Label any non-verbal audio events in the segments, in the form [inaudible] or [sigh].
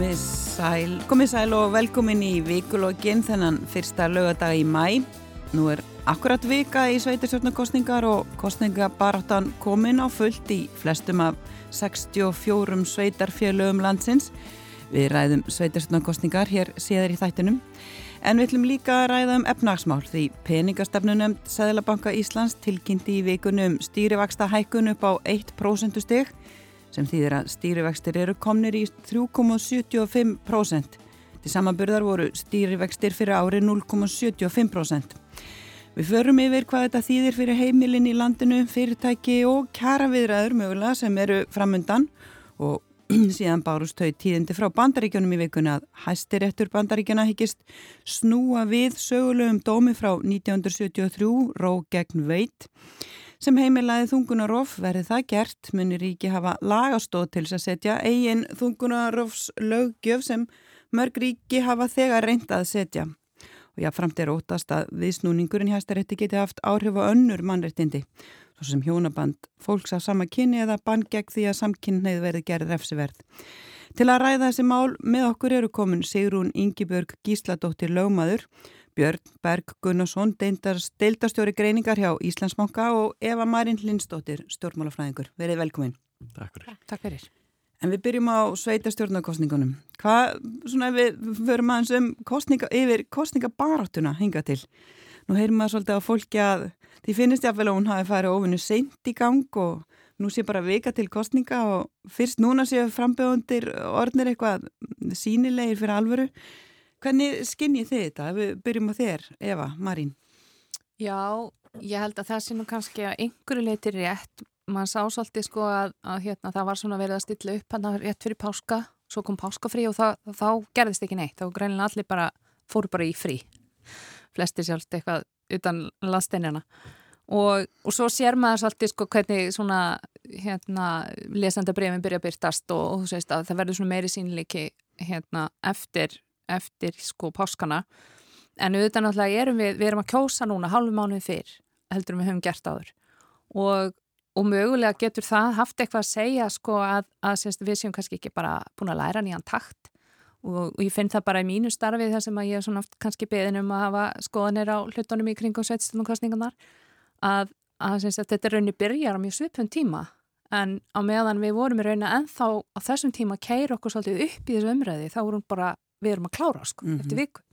Komið sæl, komið sæl og velkomin í vikulogin þennan fyrsta lögadag í mæ. Nú er akkurat vika í sveitarstjórnarkostningar og kostningabaráttan komin á fullt í flestum af 64 sveitarfjölögum landsins. Við ræðum sveitarstjórnarkostningar hér síðar í þættinum. En við ætlum líka að ræða um efnagsmál því peningastefnunum Sæðlabanka Íslands tilkynnti í vikunum stýrivaksta hækkun upp á 1% stygg sem þýðir að stýrivextir eru komnir í 3,75%. Til samanburðar voru stýrivextir fyrir ári 0,75%. Við förum yfir hvað þetta þýðir fyrir heimilin í landinu, fyrirtæki og kjaraviðræður mögulega sem eru framundan og [clears throat] síðan bárust þau tíðindi frá bandaríkjónum í vikuna að hæstirettur bandaríkjana higgist snúa við sögulegum dómi frá 1973 ró gegn veit sem heimilaði þungunarof verði það gert munir ríki hafa lagastóð til að setja eigin þungunarofs löggjöf sem mörg ríki hafa þegar reynd að setja og jáfnframt er ótast að viðsnúningurinn hæstarétti geti haft áhrif á önnur mannréttindi svo sem hjónaband fólks af sama kynni eða band gegn því að samkynneið verði gerð refsiverð. Til að ræða þessi mál með okkur eru komin Sigrún Ingibjörg Gísladóttir lögmaður Björn Berg Gunnarsson, deildastjóri greiningar hjá Íslandsmokka og Eva Marín Lindstóttir, stjórnmálafræðingur. Verið velkomin. Takk fyrir. Takk fyrir. En við byrjum á sveita stjórnarkostningunum. Hvað, svona við förum aðeins um kostninga, yfir kostningabaráttuna hinga til. Nú heyrum maður svolítið á fólki að því finnist ég að vel að hún hafi farið ofinu seint í gang og nú sé bara vika til kostninga og fyrst núna séu framböðundir orðnir eitthvað sínilegir fyrir alvöru. Hvernig skinnið þið þetta? Við byrjum á þér, Eva, Marín. Já, ég held að það sé nú kannski að einhverju leiti rétt. Man sá svolítið sko að, að hérna, það var svona verið að stilla upp hann rétt fyrir páska, svo kom páskafrí og það, þá gerðist ekki neitt. Þá greinlega allir bara, fóru bara í frí. Flestir sjálft eitthvað utan landsteinina. Og, og svo sér maður svolítið sko hvernig svona hérna, lesanda brefin byrja að byrtast og, og þú veist að það verður svona meiri sínleiki hérna, eftir eftir sko páskana. En auðvitað náttúrulega erum við, við erum að kjósa núna halvu mánuði fyrr heldur við höfum gert áður. Og, og mögulega getur það haft eitthvað að segja sko að, að semst, við séum kannski ekki bara búin að læra nýjan takt. Og, og ég finn það bara í mínu starfið þar sem að ég er svona oft kannski beðin um að hafa skoðanir á hlutunum í kringum sveitstunumkostningarnar að, að semst, þetta raunni byrjar á mjög svipun tíma. En á meðan við vorum í raunina ennþá á þessum tíma keir okkur svolítið upp í þessu umræði þá vorum bara við erum að klára sko, mm -hmm. eftir viku.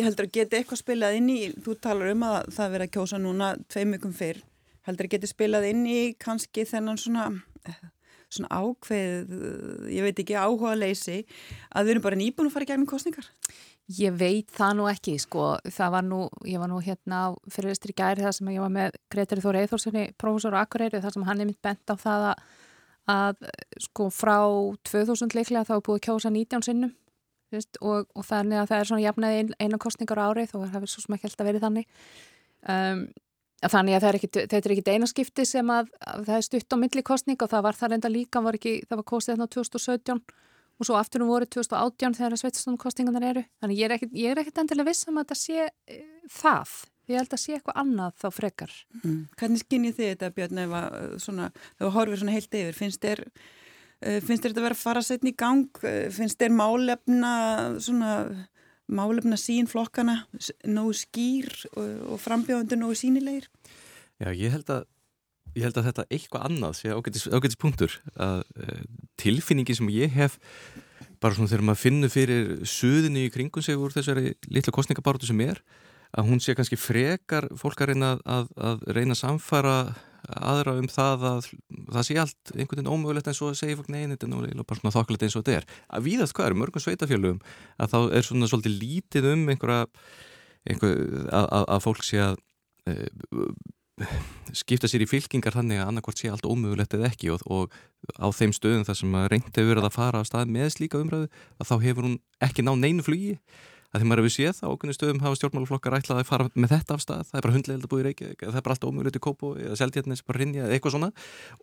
Heldur að geti eitthvað spilað inn í, þú talar um að það verið að kjósa núna tveim vikum fyrr, heldur að geti spilað inn í kannski þennan svona, svona ákveð, ég veit ekki, áhuga leysi að við erum bara nýbúin að fara í gegnum kostningar? Ég veit það nú ekki, sko, það var nú, ég var nú hérna í gæri það sem ég var með Gretari Þóri Eithórssoni, profesor á Akureyri, þar sem hann er mitt bent á það að, að sko frá 2000 leiklega þá er búið að kjósa 19 sinnum og, og þannig að það er svona jafnaði ein, einu kostningar á og það er svo sem ekki held að verið þannig. Um, þannig að er ekki, þetta er ekki eina skipti sem að, að það er stutt á myndli kostning og það var það reynda líka var ekki, það var kostið þarna 2017 og svo aftur um voru 2018 þegar sveitastunum kostningarnar eru. Þannig ég er ekkit, ég er ekkit endilega viss um að þetta sé e, það, ég held að sé eitthvað annað þá frekar. Mm. Hvernig skinnið þið þetta Björn ef að svona, þú horfir svona heilt yfir, finnst þér finnst þér þetta að vera að fara setja í gang? Eh, finnst þér málefna, svona, málefna sín flokkana nógu skýr og, og frambjóðandur nógu sínilegir? Já, ég held að, ég held að þetta eitthvað annað sé ágætis, punktur. Að, uh, tilfinningi sem ég hef, bara svona þegar maður finnur fyrir suðinu í kringum sig úr þessari litla kostningabartu sem er, að hún sé kannski frekar fólk að reyna að, að reyna að samfara aðra um það að það sé allt einhvern veginn ómögulegt en svo segir fólk neina þetta er nú bara svona þokkulegt eins og þetta er. Að víðast hvað er mörgum sveitafjölum að þá er svona svolítið lítið um einhverja einhver, að, að, að fólk sé að e, skipta sér í fylkingar þannig að annarkvært sé allt ómögulegt eða ekki og, og á þeim stöðum þar sem reyndi vera að fara á stað með slíka umræðu að þá hefur hún ekki ná neinu flugi að því maður hefur séð á okkurnu stöðum hafa stjórnmálaflokkar ætlað að fara með þetta af stað. Það er bara hundlega búið í Reykjavík, það er bara allt ómögulegt í Kópo eða Seldjarnis, bara Rinja eða eitthvað svona.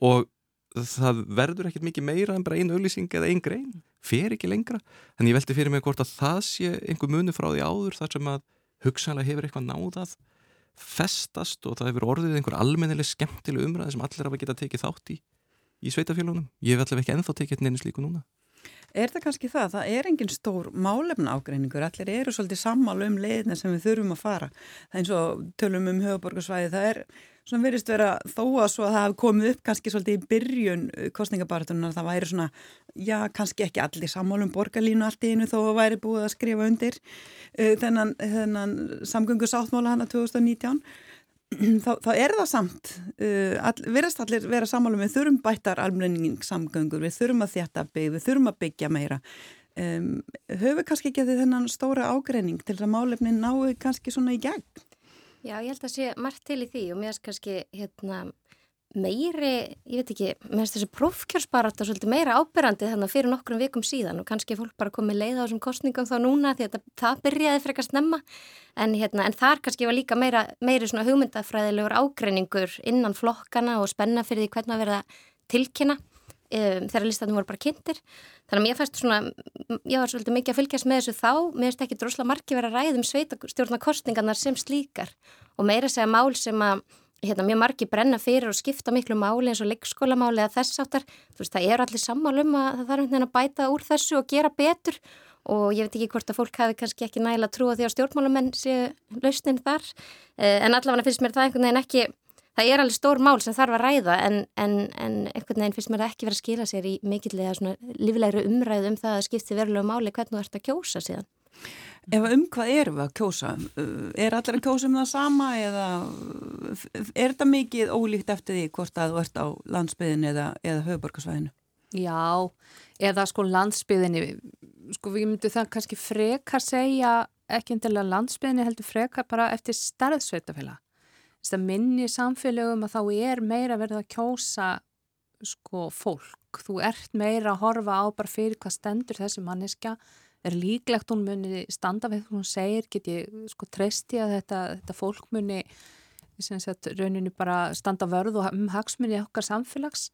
Og það verður ekkert mikið meira en bara einu auðlýsing eða einn grein fer ekki lengra, en ég veldi fyrir mig hvort að það sé einhver munu frá því áður þar sem að hugsanlega hefur eitthvað náðað festast og það hefur orðið einhver almennileg skemmtileg umræð sem allir hafa getað tekið þátt í í sveitafélunum, ég hef allavega ekki ennþá tekið neins líku núna Er það kannski það? Það er engin stór málefna ágreiningur. Allir eru svolítið sammálu um leiðina sem við þurfum að fara. Það er eins og tölum um höfuborgarsvæði. Það er svona verist vera þó að svo að það hafi komið upp kannski svolítið í byrjun kostningabartunar. Það væri svona, já, kannski ekki allir sammálu um borgarlínu allt í einu þó að væri búið að skrifa undir uh, þennan, þennan samgöngu sáttmála hana 2019 þá, þá er það samt uh, all, verðast allir vera sammálum við þurfum bættar almenningssamgöngur við þurfum að þjætta byggja, við þurfum að byggja meira. Um, höfum kannski ekki þennan stóra ágreining til að málefnin náu kannski svona í gegn? Já, ég held að sé margt til í því og mér er kannski hérna meiri, ég veit ekki, mér finnst þessi prófkjörsbarata svolítið meira ábyrrandi þannig að fyrir nokkrum vikum síðan og kannski fólk bara komið leið á þessum kostningum þá núna því að það byrjaði frekar snemma. En, hérna, en þar kannski var líka meira, meiri svona hugmyndafræðilegur ágreiningur innan flokkana og spenna fyrir því hvernig að verða tilkynna um, þegar listanum voru bara kynntir. Þannig að mér fannst svona, ég var svolítið mikið að fylgjast með þessu þá, mér finnst ekki drosla margi verið að ræðum sveitastjórna kostningarnar sem slíkar og meira segja mál sem að hérna, mjög margi brenna fyrir og skipta miklu máli eins og leikskólamáli eða þess áttar, þú veist, það eru allir sammálum að það þarf veginn að bæta úr þessu og gera betur. Og ég veit ekki hvort að fólk hafi kannski ekki nægilega trúa því að stjórnmálamenn séu lausnin þar, eh, en allavega finnst mér það einhvern veginn ekki, það er alveg stór mál sem þarf að ræða en, en, en einhvern veginn finnst mér það ekki verið að skila sér í mikillega svona lífilegri umræðu um það að skipti verulegu máli hvernig þú ert að kjósa síðan. Ef um hvað erum við að kjósa? Er allir að kjósa um það sama eða er þetta mikið ólíkt eftir því hvort að þú ert á landsbyðin eða, eða höfuborgarsvæðinu? Já, eða sko landsbyðinni, sko við myndum það kannski frekar segja ekki endilega landsbyðinni heldur frekar bara eftir starðsveitafélag. Þess að minni samfélögum að þá er meira verið að kjósa sko fólk. Þú ert meira að horfa á bara fyrir hvað stendur þessi manniska er líklegt hún muni standa við hún segir, get ég sko treysti að þetta, þetta fólk muni sagt, rauninu bara standa vörð og um hagsmunni okkar samfélags.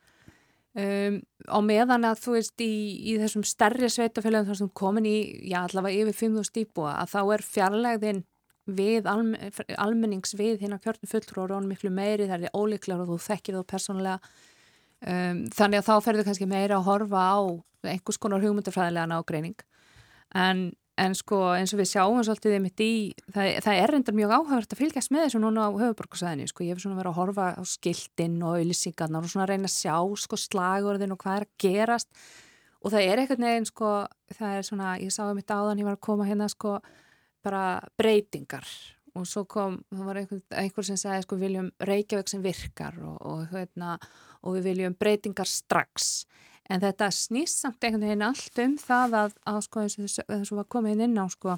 Um, á meðan að þú veist í, í þessum stærri sveitafélagum þar sem komin í, já allavega yfir 5.000 íbúa að þá er fjarlægðin við almen, almennings við hérna kjörnum fulltrú og miklu meiri það er ólíklar og þú þekkir þú persónulega. Um, þannig að þá ferður kannski meira að horfa á einhvers konar hugmyndafræðilega nágreining en, en sko eins og við sjáum svolítið einmitt í, það, það er reyndar mjög áhagast að fylgjast með þessu núna á höfuborgarsæðinu sko, ég hef svona verið að horfa á skiltinn og auðlýsingarnar og svona að reyna að sjá sko slagurðin og hvað er að gerast. Og það er eitthvað neginn sko það er svona, ég sá einmitt áðan, ég var að koma hérna sko bara breytingar. Og svo kom, það var einhver, einhver sem sagði sko viljum Reykjavík sem virkar og, og, hérna, og við viljum breytingar strax En þetta snýst samt einhvern veginn allt um það að, að sko, þess að var komið inn á, sko,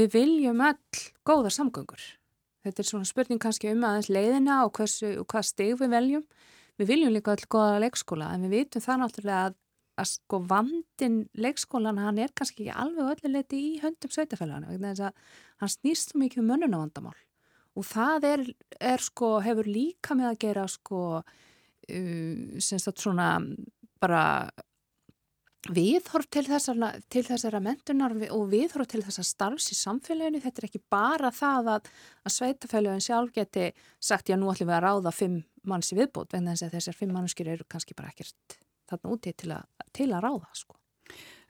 við viljum öll góða samgöngur. Þetta er svona spurning kannski um aðeins leiðina og, hversu, og hvað steg við veljum. Við viljum líka öll góða leikskóla en við vitum það náttúrulega að, að sko vandin leikskólan hann er kannski ekki alveg öllu leiti í höndum sveitafélagana. Hann snýst svo mikið um mönnunavandamál og það er, er sko, hefur líka með að gera sko, uh, semst að svona bara viðhorf til þessara, til þessara mentunar og viðhorf til þessara starfs í samfélaginu. Þetta er ekki bara það að, að sveitafélagin sjálf geti sagt já nú ætlum við að ráða fimm manns í viðbót vegna þess að þessar fimm mannskjur eru kannski bara ekkert þarna úti til, a, til að ráða sko.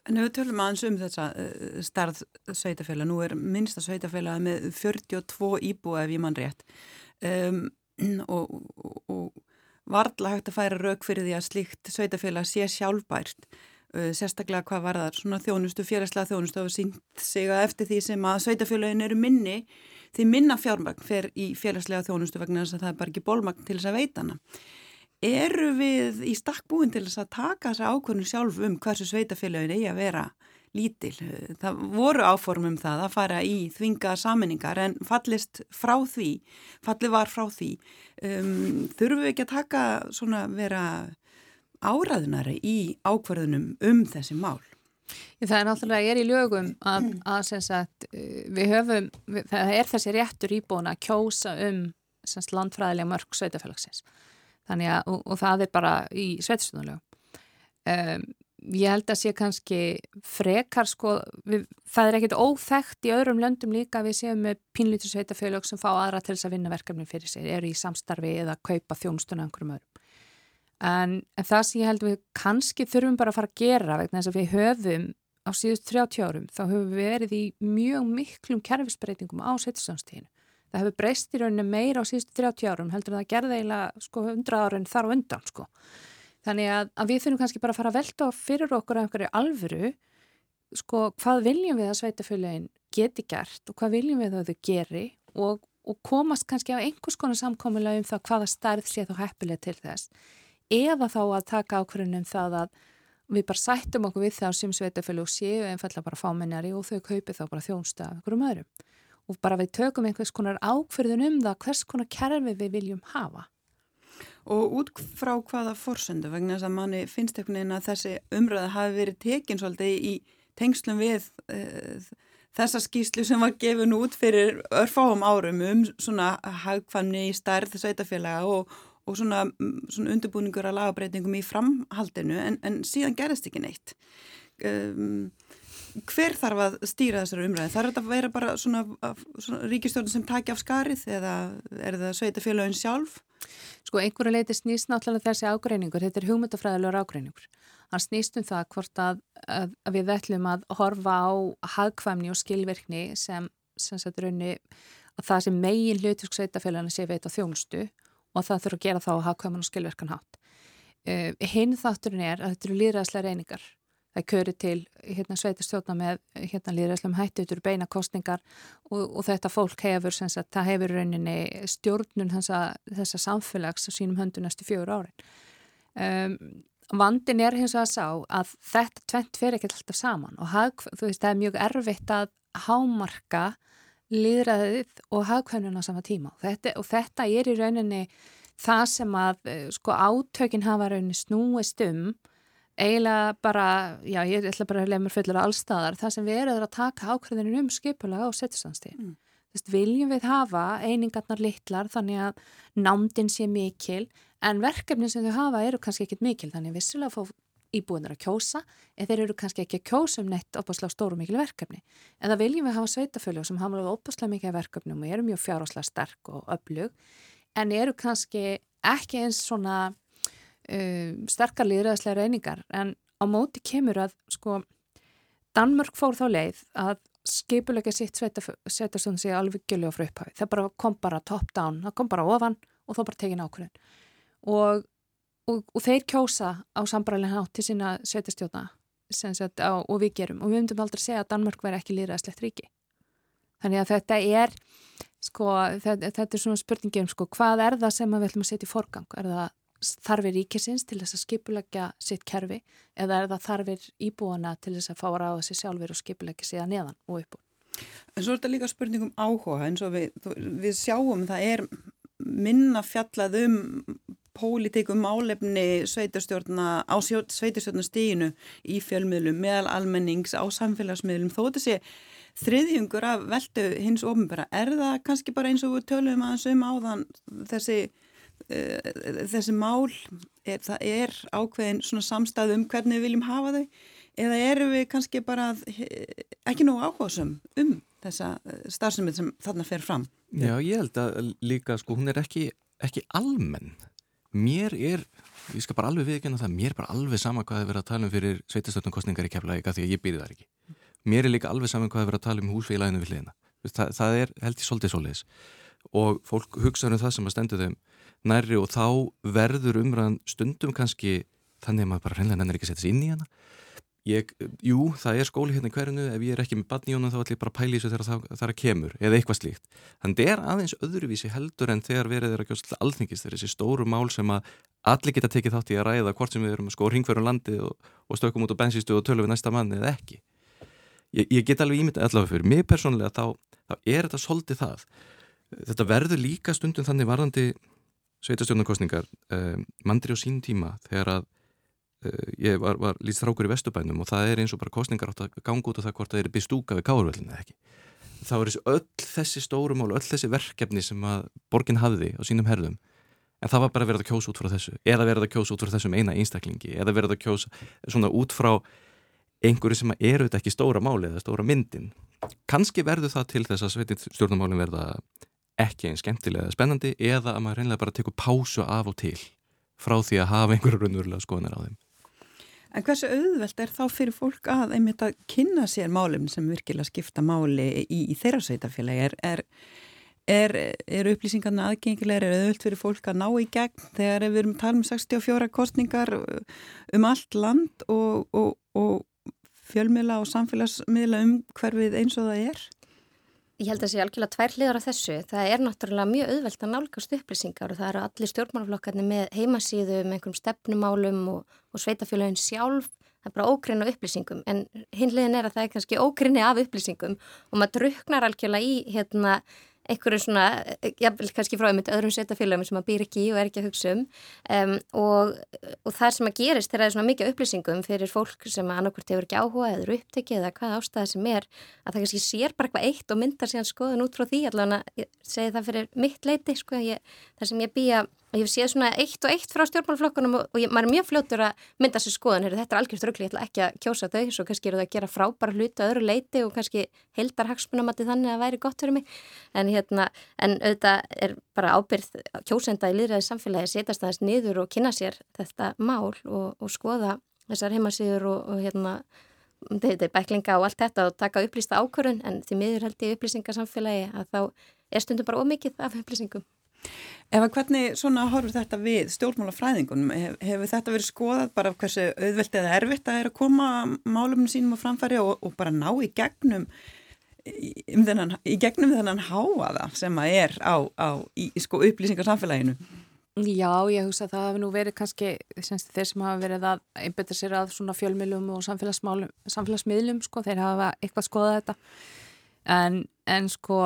En við tölum aðeins um þessa uh, starð sveitafélag. Nú er minnsta sveitafélag með 42 íbúi ef ég mann rétt um, og, og, og varðla hægt að færa rauk fyrir því að slíkt sveitafélag sé sjálfbært uh, sérstaklega hvað var það svona þjónustu, félagslega þjónustu og sínt sig að eftir því sem að sveitafélagin eru minni því minna fjármagn fer í félagslega þjónustu vegna þess að það er bara ekki bólmagn til þess að veita hana. Eru við í stakkbúin til þess að taka þessa ákvörnu sjálf um hversu sveitafélagin eigi að vera lítil. Það voru áformum það að fara í þvinga saminningar en fallist frá því, fallið var frá því. Um, þurfum við ekki að taka svona vera áraðunari í ákvarðunum um þessi mál? Það er náttúrulega, ég er í lögum að, að sagt, við höfum, við, það er þessi réttur íbúin að kjósa um sagt, landfræðilega mörg sveitafélagsins. Þannig að, og, og það er bara í sveitistunulegu. Um, ég held að sé kannski frekar sko, við, það er ekkit óþægt í öðrum löndum líka við séum með pínlítur sveitafélög sem fá aðra til þess að vinna verkefni fyrir sig, eru í samstarfi eða kaupa þjónstuna einhverjum öðrum. en, en það sem ég held við kannski þurfum bara að fara að gera vegna þess að við höfum á síðust 30 árum þá höfum við verið í mjög miklum kerfisbreytingum á setjastjónstíðinu. Það hefur breyst í rauninu meira á síðust 30 árum heldur það gerði eiginlega 100 árin þar og undan. Þannig að, að við þurfum kannski bara að fara að velta fyrir okkur af einhverju alvöru sko hvað viljum við að sveitafélagin geti gert og hvað viljum við að þau geri og, og komast kannski á einhvers konar samkomiðlega um það hvaða starð sé þá heppilega til þess eða þá að taka ákvörðunum það að við bara sættum okkur við það sem sveitafélag séu einfallega bara fámennari og þau kaupi þá bara þjónsta af einhverjum öðrum og bara við tökum einhvers konar ákvörðun um það hvers konar kerfi við viljum hafa. Og út frá hvaða forsöndu vegna þess að manni finnst einhvern veginn að þessi umröða hafi verið tekin svolítið í tengslum við uh, þessa skýslu sem var gefin út fyrir örfáum árum um svona hagfamni í stærð sveitafélaga og, og svona, svona undirbúningur að lagabreitingum í framhaldinu en, en síðan gerist ekki neitt. Um, hver þarf að stýra þessari umræði? Þarf þetta að vera bara svona, svona ríkistjórn sem taki af skarið eða er það sveitafélagin sjálf? Sko einhverju leiti snýst náttúrulega þessi ágreiningur, þetta er hugmyndafræðilegur ágreiningur. Hann snýst um það hvort að, að, að við ætlum að horfa á hagkvæmni og skilvirkni sem, sem sættur raunni að það sem megin hlutisk sveitafélagin sé veit á þjónustu og það þurfa að gera þá kvæman og skilverkan hátt. Uh, hinn þátturinn er að þetta eru líðræðslega reyningar. Það er körið til hérna, sveitastjóna með hérna, líðræðslega hættu, þetta eru beina kostningar og, og þetta fólk hefur, sagt, það hefur rauninni stjórnun þessa, þessa samfélags á sínum höndu næstu fjögur árin. Um, vandin er hins að sá að þetta tvent fer ekki alltaf saman og hag, veist, það er mjög erfitt að hámarka líðræðið og hagkvæmuna sama tíma og þetta, og þetta er í rauninni það sem að eh, sko átökin hafa rauninni snúist um eiginlega bara, já ég ætla bara að lemur fullur af allstaðar, það sem við erum að taka ákveðinu um skipulega á setjustandstíð mm. viljum við hafa einingarnar litlar þannig að námdinn sé mikil en verkefni sem þau hafa eru kannski ekkit mikil þannig vissilega fá íbúinir að kjósa en þeir eru kannski ekki að kjósa um neitt opaslega stóru mikil verkefni. En það viljum við hafa sveitaföljum sem hafa opaslega mikil verkefnum og eru mjög fjárháslega sterk og öflug en eru kannski ekki eins svona uh, sterkar líðræðslega reyningar en á móti kemur að sko Danmörk fór þá leið að skipulega sitt sveitastund sig alveg gjölu á fröphafi það bara kom bara top down, það kom bara ofan og þá bara tekin ákvörðin og og, og þeir kjósa á sambræðilega hátt til sína sveitastjóna og við gerum. Og við myndum aldrei segja að Danmörk væri ekki líðræðslegt ríki. Þannig að þetta er sko, þetta, þetta er svona spurningi um sko, hvað er það sem við ætlum að setja í forgang? Er það þarfir ríkisins til þess að skipulegja sitt kerfi eða er það þarfir íbúana til þess að fá að ráða sér sjálfur og skipulegja að neðan og upp En svo er þetta líka spurning um áhuga eins og við, við sjáum það er minna fjallað um pólitíkum álefni sveitarstjórna á sveitarstjórnastíginu í fjölmiðlum, meðal almennings á samfélagsmiðlum, þó sé þriðjungur af veldu hins ofinbæra, er það kannski bara eins og við tölum aðeins um áðan þessi, þessi mál, er, það er ákveðin svona samstæðu um hvernig við viljum hafa þau, eða eru við kannski bara ekki nú áhugasum um þessa eh, starfsumið sem þarna fer fram? Já, ég held að líka, sko, hún er ekki, ekki almenn mér er, ég skal bara alveg viðkynna það, mér er bara alveg sama hvað það verið að tala um fyrir sveitastöldumkostningar í keflaðika því að ég byrði þar ekki. Mér er líka alveg sama hvað það verið að tala um húsfélaginu við hliðina. Það, það er held í svolítið svolítið og fólk hugsaður um það sem að stendu þeim nærri og þá verður umræðan stundum kannski þannig að maður bara hreinlega nennir ekki að setja sér inn í hana Ég, jú, það er skóli hérna í hverjunu, ef ég er ekki með badn í honum þá ætlum ég bara að pæla í þessu þegar það, það er að kemur eða eitthvað slíkt. Þannig það er aðeins öðruvísi heldur en þegar verið er að gjóðslega alþingist, þeir eru þessi stóru mál sem að allir geta tekið þátt í að ræða hvort sem við erum sko ringverðum landi og, og stökum út á bensistu og tölum við næsta manni eða ekki. Ég, ég get alveg ímyndið allavega fyrir mig persónulega þá, þá er þetta svolítið það. Þetta verður líka stundum þannig varðandi sveitastjórnarkostningar um, mandri á sín tíma þegar að Eh, ég var, var lýst þrákur í Vestubænum og það er eins og bara kostningar átt að ganga út af það hvort það er bestúka við káurvöldinu eða ekki. Þá er þessi öll þessi stórumál öll þessi verkefni sem að borgin hafði á sínum herðum en það var bara verið að kjósa út frá þessu eða verið að kjósa út frá þessum eina einstaklingi eða verið að kjósa svona út frá einhverju sem eru þetta ekki stóra máli eða stóra myndin. Kannski verður það til þess að sveitin stjórnumálin verða ekki einn skemmtilega spennandi eða að maður reynlega bara tekur pásu af og til frá því að hafa einhverju raunverulega skoðanir á þeim. En hversu auðvelt er þá fyrir fólk að einmitt að kynna sér málum sem virkilega skipta máli í, í þeirra sveitafélagi? Er, er, er, er upplýsingarna aðgengilegar, er auðvelt fyrir fólk að ná í gegn þegar við erum að tala um 64 kostningar um allt land og, og, og fjölmiðla og samfélagsmiðla um hverfið eins og það er? Ég held að það sé algjörlega tvær hliðar á þessu. Það er náttúrulega mjög auðvelt að nálgast upplýsingar og það eru allir stjórnmálaflokkarnir með heimasíðu með einhverjum stefnumálum og, og sveitafélagin sjálf. Það er bara ógrinna upplýsingum en hinliðin er að það er kannski ógrinni af upplýsingum og maður druknar algjörlega í hérna einhverju svona, jável kannski frá einmitt öðrum setafélagum sem maður býr ekki í og er ekki að hugsa um, um og, og það sem að gerist þegar það er svona mikið upplýsingum fyrir fólk sem annarkvört hefur ekki áhuga eða eru upptekið eða hvað ástæði sem er að það kannski sér bara eitthvað eitt og myndar síðan skoðun út frá því allavega, segi það fyrir mitt leiti sko, ég, þar sem ég býja og ég sé svona eitt og eitt frá stjórnmálflokkunum og, og ég, maður er mjög fljóttur að mynda sér skoðan, þetta er algjörst röggli, ég ætla ekki að kjósa þau, svo kannski eru það að gera frábæra hluta öðru leiti og kannski heldar hagsmunamatti þannig að væri gott fyrir mig. En hérna, en auðvitað er bara ábyrð kjósenda í liðræði samfélagi setjast aðeins niður og kynna sér þetta mál og, og skoða þessar heimasýður og, og hérna þetta er bæklinga og allt þetta og taka upplýsta ákvörun en því miður held ég upplýsingarsamfélagi að þá er stundum bara ómikið af upplýsingum. Ef að hvernig svona horfur þetta við stjórnmálafræðingunum, Hef, hefur þetta verið skoðað bara hversu auðvelt eða erfitt að er að koma málum sínum á framfæri og, og bara ná í gegnum í, þennan, í gegnum þennan háaða sem að er á, á í, sko, upplýsingarsamfélaginu? Já, ég hugsa að það hefur nú verið kannski semst, þeir sem hafa verið að einbetta sér að svona fjölmiðlum og samfélagsmiðlum, sko, þeir hafa eitthvað skoðað þetta en, en sko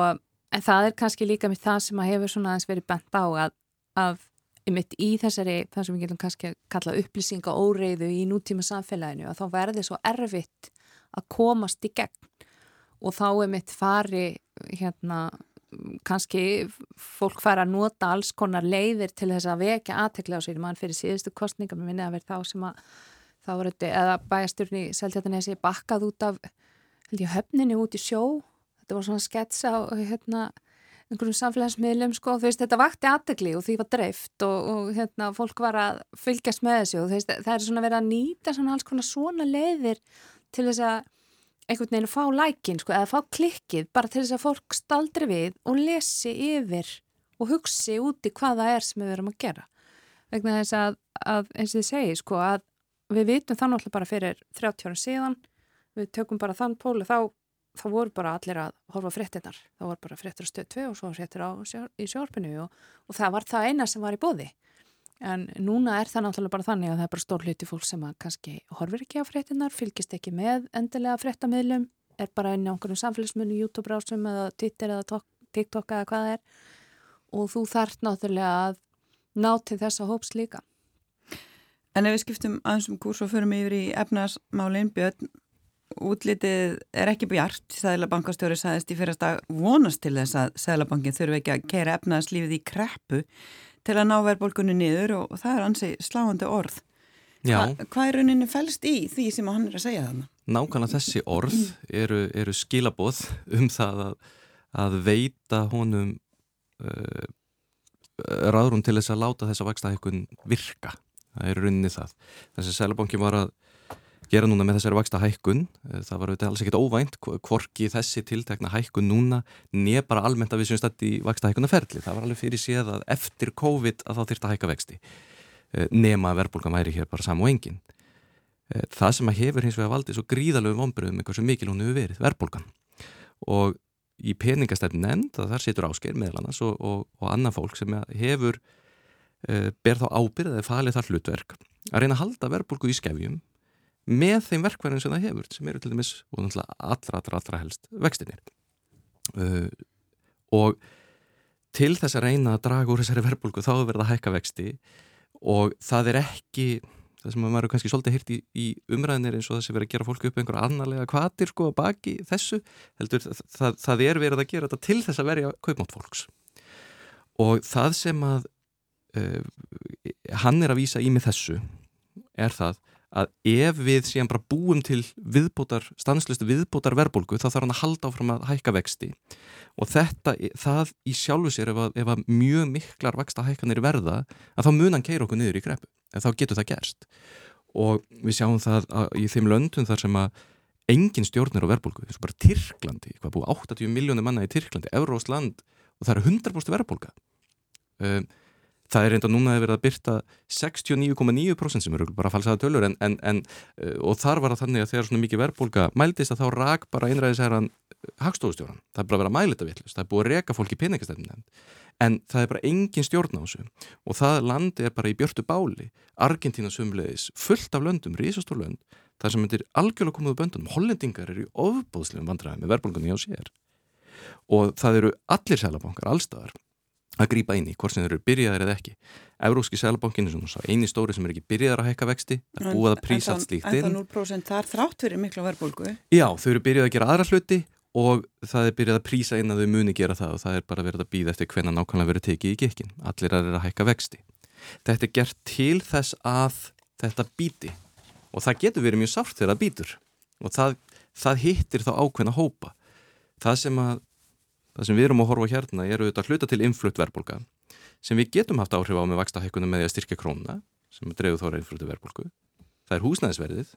En það er kannski líka með það sem að hefur svona aðeins verið bent á að, að mitt í þessari, það sem við getum kannski að kalla upplýsinga óreiðu í nútíma samfélaginu, að þá verði svo erfitt að komast í gegn. Og þá er mitt fari hérna kannski fólk fara að nota alls konar leiðir til þess að vekja aðtekla á sér. Mann fyrir síðustu kostninga, mér minni að vera þá sem að þá var þetta, eða bæjastjórni seltjartanesi bakkað út af höfninu út í sjó þetta var svona sketsa á hérna, einhverjum samfélagsmiðlum sko, veist, þetta vakti aðtegli og því var dreift og, og hérna, fólk var að fylgjast með þessu og veist, það er svona verið að nýta svona alls konar svona leiðir til þess að einhvern veginn fá lækin sko, eða fá klikkið bara til þess að fólk staldri við og lesi yfir og hugsi úti hvað það er sem við verum að gera. Vegna þess að, að eins og þið segi sko að við vitum þannig alltaf bara fyrir 30 ára síðan við tökum bara þann pólu þá þá voru bara allir að horfa fréttinnar þá voru bara fréttir á stöð 2 og svo fréttir á, í sjálfinu og, og það var það eina sem var í bóði en núna er það náttúrulega bara þannig að það er bara stór hluti fólk sem að kannski horfir ekki á fréttinnar, fylgist ekki með endilega fréttamöðlum, er bara inn á einhverjum samfélagsmunni, YouTube-brásum eða Twitter eða TikTok eða hvað það er. Og þú þart náttúrulega að ná til þessa hóps líka. En ef við skiptum aðeins um kurs og förum yfir í efnarsmálinn Björn útlitið er ekki bjart, Sæðlabankastjóri sæðist í fyrirsta vonast til þess að Sæðlabankin þurfi ekki að kera efnaðslífið í kreppu til að ná verðbólkunni niður og, og það er ansi sláandi orð. Hva, hvað er rauninni fælst í því sem hann er að segja þannig? Nákvæmlega þessi orð eru, eru skilaboð um það að, að veita honum uh, ráðrún til þess að láta þessa vakstahækkun virka. Það eru rauninni það. Þessi Sæðlabankin var að gera núna með þessari vaksta hækkun eh, það var alls ekkert óvænt hvorki þessi tiltekna hækkun núna nefn bara almennt að við séum stætt í vaksta hækkunarferli það var alveg fyrir séð að eftir COVID að þá þyrta að hækka vexti eh, nema að verbulgan væri hér bara sam og engin. Eh, það sem að hefur hins vegar valdið svo gríðalögum vonbröðum með hversu mikil hún hefur verið, verbulgan og í peningastefn nefnd þar situr ásker meðal annars og, og, og annað fólk sem hefur ber þá ábyrð eða falið þar hlutverk að reyna að halda verbulgu í skefjum með þeim verkværin sem það hefur sem eru til dæmis og allra, allra, allra helst vextinir uh, og til þess að reyna að draga úr þessari verbulgu þá verða hækka vexti og það er ekki það sem maður kannski svolítið hýrt í, í umræðinir eins og þess að vera að gera fólku upp einhverja annarlega kvatir sko baki þessu. Heldur það, það, er verið að gera þetta til þess að verja kaupmátt fólks. Og það sem að uh, hann er að vísa í með þessu er það að ef við síðan bara búum til viðbótar, stanslustu viðbótar verðbólgu þá þarf hann að halda áfram að hækka vexti. Og þetta, það í sjálfu sér ef að, ef að mjög miklar vaksta hækkanir verða að þá mun hann keira okkur niður í greppu en þá getur það gerst. Og við sjáum það í þeim löndum þar sem að engin stjórnir á verðbólgu, eins og bara Tyrklandi, hvað búið 80 miljónir manna í Tyrklandi, Eurósland og það eru 100% verðbólga. Um, það er reynda núna að vera að byrta 69,9% sem eru bara falsaða tölur en, en, en, uh, og þar var það þannig að þegar svona mikið verðbólka mældist að þá rak bara einræðisæran hagstofustjóran, það er bara að vera mælita vittlust, það er búið að reka fólk í peningastefnum en það er bara engin stjórn á þessu. Og það landi er bara í björtu báli. Argentina sumleðis, fullt af löndum, risastór lönd þar sem myndir algjörlega komið úr böndunum, hollendingar eru í ofbóðslegum vandræði með verðbólgunni á sér. Og það eru allir selabankar, allstaðar að grýpa inn í, hvort sem þeir eru byrjaðar eða ekki. Európski selabankin er svona eini stóri sem er ekki byrjaðar að hækka vexti það er búið að prísa allt slíkt inn. En það 0% þar þrátt fyrir mikla verðbólgu. Já, þau eru byrjað að gera aðra hluti og það er byrjað að prísa inn að þau muni gera það og það er bara verið að býða eftir hvenna nákvæmlega verið tekið í gekkin allir er að hækka vexti. Þetta er gert til þess að þetta býti og það getur verið mjög sárt þegar það býtur og það, það hittir þá ákveðna hópa. Það sem, að, það sem við erum að horfa hérna er auðvitað hluta til influtt verðbólka sem við getum haft áhrif á með vaksta hækkunum með því að styrkja krónuna sem dreifur þóra influttu verðbólku það er húsnæðisverðið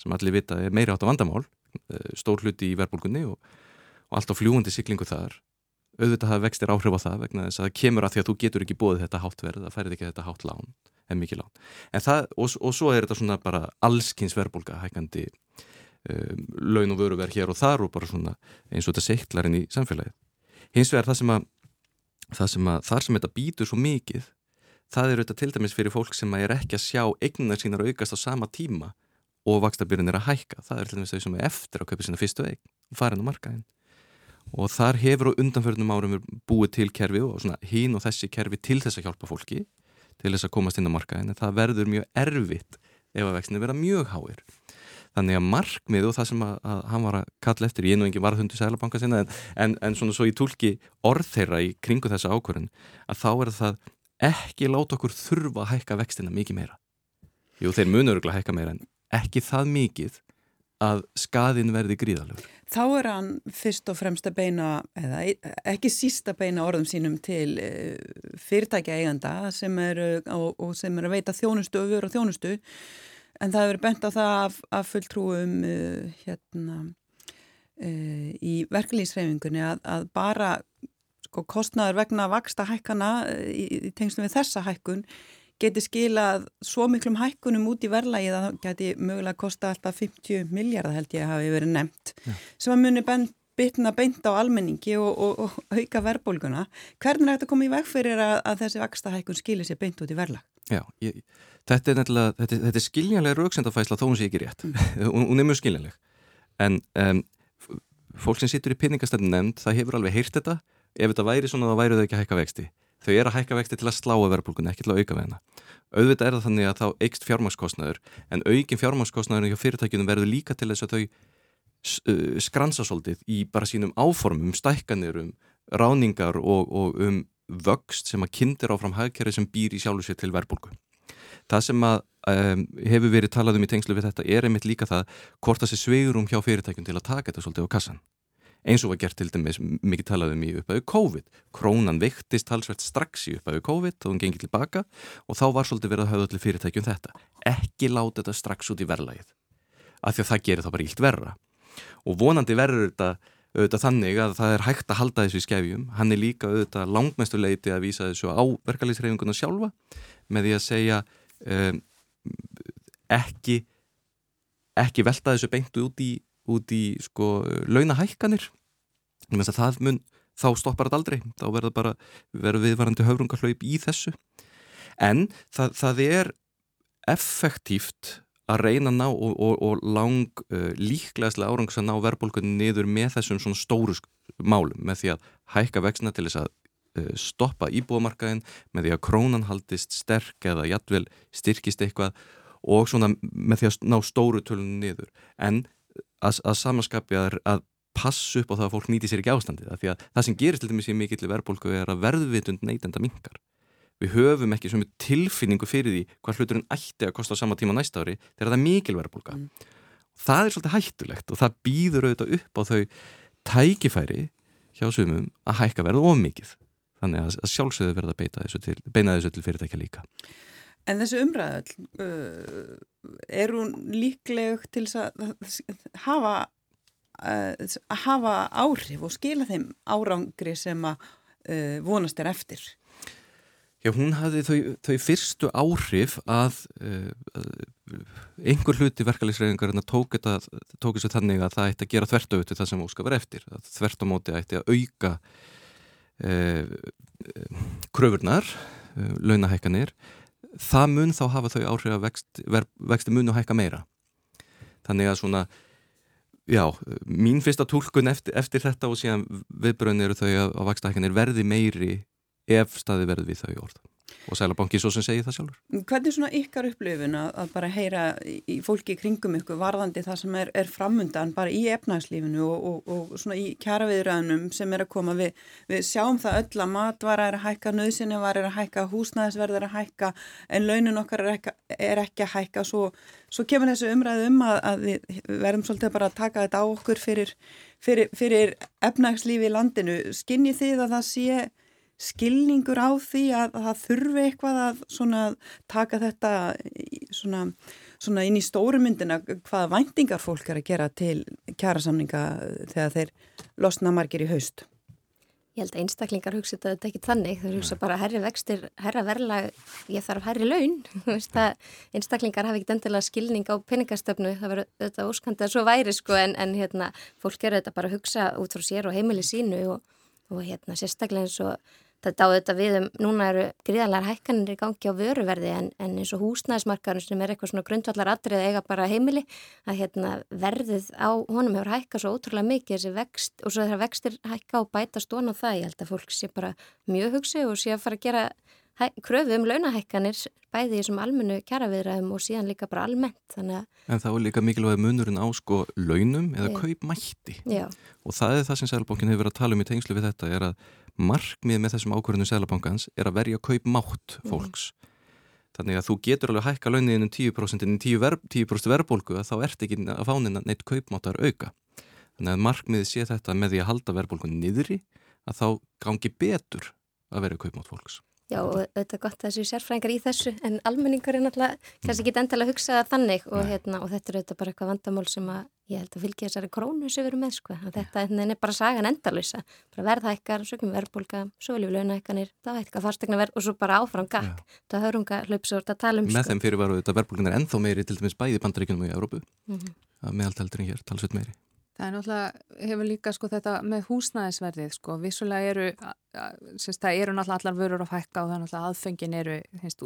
sem allir vita er meiri átt á vandamál eh, stór hluti í verðbólkunni og, og allt á fljúandi siklingu þar auðvitað hafa vextir áhrif á það vegna þess að það kemur að því að þú getur ekki bóðið þetta háttverð það færið ekki þetta hátt lán en mikið lán. En það, og, og svo er þetta svona bara allskins verðbólka hækandi um, laun og vöruverð hér og þar og bara svona eins og þetta sektlarinn í samfélagið. Hins vegar það sem að, það sem að þar sem þetta býtur svo mikið, það er auðvitað til dæmis fyrir fólk sem er ekki að sjá eignar sínar aukast á sama tíma og vakstabyrjun er að hækka. Það er til dæmis þau sem er eftir að kaupa sína fyrstu eign og farin á markaðin. Og þar hefur á undanförnum árum búið til kerfi og svona hín og þessi kerfi til þess að hjálpa fólki til þess að komast inn á markaðin en það verður mjög erfitt ef að vextinni verða mjög háir þannig að markmið og það sem að, að hann var að kalla eftir, ég er nú engin varðhundu sælabanka sinna en, en, en svona svo ég tólki orð þeirra í kringu þessa ákvörðun að þá er það ekki láta okkur þurfa að hækka vextina mikið meira jú þeir munur að hækka meira en ekki það mikið að skaðin verði gríðalögur. Þá er hann fyrst og fremst að beina, eða ekki síst að beina orðum sínum til eh, fyrirtækja eiganda sem er, og, og sem er að veita þjónustu og vera þjónustu en það hefur bent á það af, af fulltrúum uh, hérna uh, í verkefliðsreifingunni að, að bara sko, kostnaður vegna vaksta hækkana í, í tengslu við þessa hækkun geti skilað svo miklum hækkunum út í verðlægi að það geti mögulega kosta alltaf 50 miljardar held ég hafi verið nefnt ja. sem að muni bytna beint á almenningi og, og, og auka verðbólguna. Hvernig er þetta koma í veg fyrir að, að þessi vaksta hækkun skilir sér beint út í verðlag? Já, ég, þetta er nefnilega, þetta, þetta er skiljanlega rauksendafæsla þó hún sé ekki rétt. Mm. [laughs] hún er mjög skiljanleg. En um, fólk sem sittur í pinningastættin nefnd, það hefur alveg heyrt þetta. Ef þetta væri svona, þá væri þau ekki að hækka vexti þau er að hækka vexti til að slá að verðbólkunni, ekki til að auka veðina. Auðvitað er það þannig að þá eikst fjármáskostnaður, en aukin fjármáskostnaður hjá fyrirtækjunum verður líka til þess að þau skransa svolítið í bara sínum áformum, um ráningar og, og um vöxt sem að kindir áfram hagkerri sem býr í sjálfu sér til verðbólku. Það sem að um, hefur verið talað um í tengslu við þetta er einmitt líka það hvort það sé sveigurum hjá fyrirtækjum til að taka þetta svolítið á kassan eins og var gert til dæmis mikið talaðum í upphæðu COVID. Krónan viktist halsvert strax í upphæðu COVID og hún gengið tilbaka og þá var svolítið verið að hafa allir fyrirtækjum þetta. Ekki láta þetta strax út í verðlægið af því að það gerir þá bara ílt verra. Og vonandi verður þetta auðvitað þannig að það er hægt að halda þessu í skefjum. Hann er líka auðvitað langmestuleiti að vísa þessu á verkalýsreifinguna sjálfa með því að segja um, ekki, ekki velta þessu beintu út í út í sko launahækkanir. Það mun, þá stoppar þetta aldrei. Þá verður bara verður viðvarandi höfrungarhlaup í þessu. En það, það er effektíft að reyna að ná og, og, og lang uh, líklegaslega árangs að ná verðbólkunni niður með þessum svona stóru málum með því að hækka vexna til þess að uh, stoppa íbúamarkaðin með því að krónan haldist sterk eða jætvel styrkist eitthvað og svona með því að ná stóru tölunum niður. En að, að samanskapi að, að passa upp á það að fólk nýti sér ekki ástandið því að það sem gerist til dæmis í mikill verðbólku er að verðvitund neytenda mingar við höfum ekki svona tilfinningu fyrir því hvað hluturinn ætti að kosta á sama tíma næsta ári þegar það er mikil verðbólka mm. það er svolítið hættulegt og það býður auðvitað upp á þau tækifæri hjá sumum að hækka verða of mikið þannig að sjálfsögðu verða að þessu til, beina þessu til fyrirtækja líka En þessu umræðal uh, er hún líkleg til að hafa að hafa áhrif og skila þeim árangri sem að uh, vonast er eftir? Já, hún hafði þau, þau fyrstu áhrif að, uh, að einhver hluti verkefæliðsreyfingar tók þessu þannig að það ætti að gera þvert auðvitað það sem óska var eftir. Þvert á móti ætti að auka uh, kröfurnar, uh, launahækkanir. Það mun þá hafa þau áhrif að vext, ver, vexti mun og hækka meira. Þannig að svona Já, mín fyrsta tólkun eftir, eftir þetta og síðan viðbröðin eru þau að, að vakstahækkanir verði meiri ef staði verði við þau orð og Sælabanki svo sem segir það sjálfur. Hvernig er svona ykkar upplifun að, bara heyra í fólki kringum ykkur varðandi það sem er, er framundan bara í efnagslífinu og, og, og svona í kjaraviðræðunum sem er að koma við, við sjáum það öll að matvara er að hækka, nöðsynni var er að hækka, húsnæðisverð er að hækka en launin okkar er ekki, er ekki að hækka svo, svo kemur þessu umræðu um að, að við verðum svolítið bara að taka þetta á okkur fyrir, fyrir, fyrir efnagslífi í landinu. Skinnir þið að það sé skilningur á því að, að það þurfi eitthvað að svona, taka þetta svona, svona inn í stórumyndina hvaða væntingar fólk er að gera til kjærasamninga þegar þeir losna margir í haust? Ég held að einstaklingar hugsa þetta ekki þannig, þau hugsa bara herri vextir, herra verla, ég þarf herri laun, [laughs] einstaklingar hafi ekki endilega skilning á peningastöfnu, það verður þetta óskandi að svo væri sko en, en hérna, fólk gerur þetta bara að hugsa út frá sér og heimili sínu og, og hérna sérstaklega eins og Þetta á þetta við um, núna eru gríðalega hækkanir í gangi á vöruverði en, en eins og húsnæðismarkaðun sem er eitthvað svona grundvallar atrið eiga bara heimili að hérna, verðið á honum hefur hækkað svo ótrúlega mikið þessi vext og svo þeirra vextir hækka og bæta stón á það. Ég held að fólk sé bara mjög hugsið og sé að fara að gera kröfu um launahækkanir bæði í þessum almennu kjaraviðræðum og síðan líka bara almennt En það er líka mikilvæg munurinn á sko launum eða kaupmætti og það er það sem Sælbókin hefur verið að tala um í tengslu við þetta er að markmið með þessum ákvörðunum Sælabankans er að verja kaupmátt mhm. fólks. Mm. Þannig að þú getur alveg að hækka launin um 10% en 10%, ver, 10 verðbólgu að þá ert ekki að fánina neitt kaupmáttar auka. Þannig að markmiðið sé þetta með því að halda verðbólgun niðri að þá gangi betur að verja kaupmátt fólks. Já er gott að þessu sérfræðingar í þessu en almenningar er náttúrulega kannski ekki endala að hugsa þannig og, hérna, og þetta er auðvitað bara eitthvað vandamál sem að ég held að fylgja þessari krónu sem við erum með sko. Þetta er bara sagan endalösa, verðhækkar, svo kemur verðbólka, svo viljum við launahækkanir, þá hækkar fastegna verð og svo bara áfram gakk. Það höfum við hlupsort að tala um. Með sko. þeim fyrir varu þetta verðbólkunar ennþá meiri til dæmis bæði bandaríkunum í Európu, mm -hmm. meðaltældur en hér, talsveit meiri. Það er náttúrulega, hefur líka sko þetta með húsnæðisverðið sko, vissulega eru, semst það eru náttúrulega allar vörur að fækka og það er náttúrulega aðfengin eru, hefst,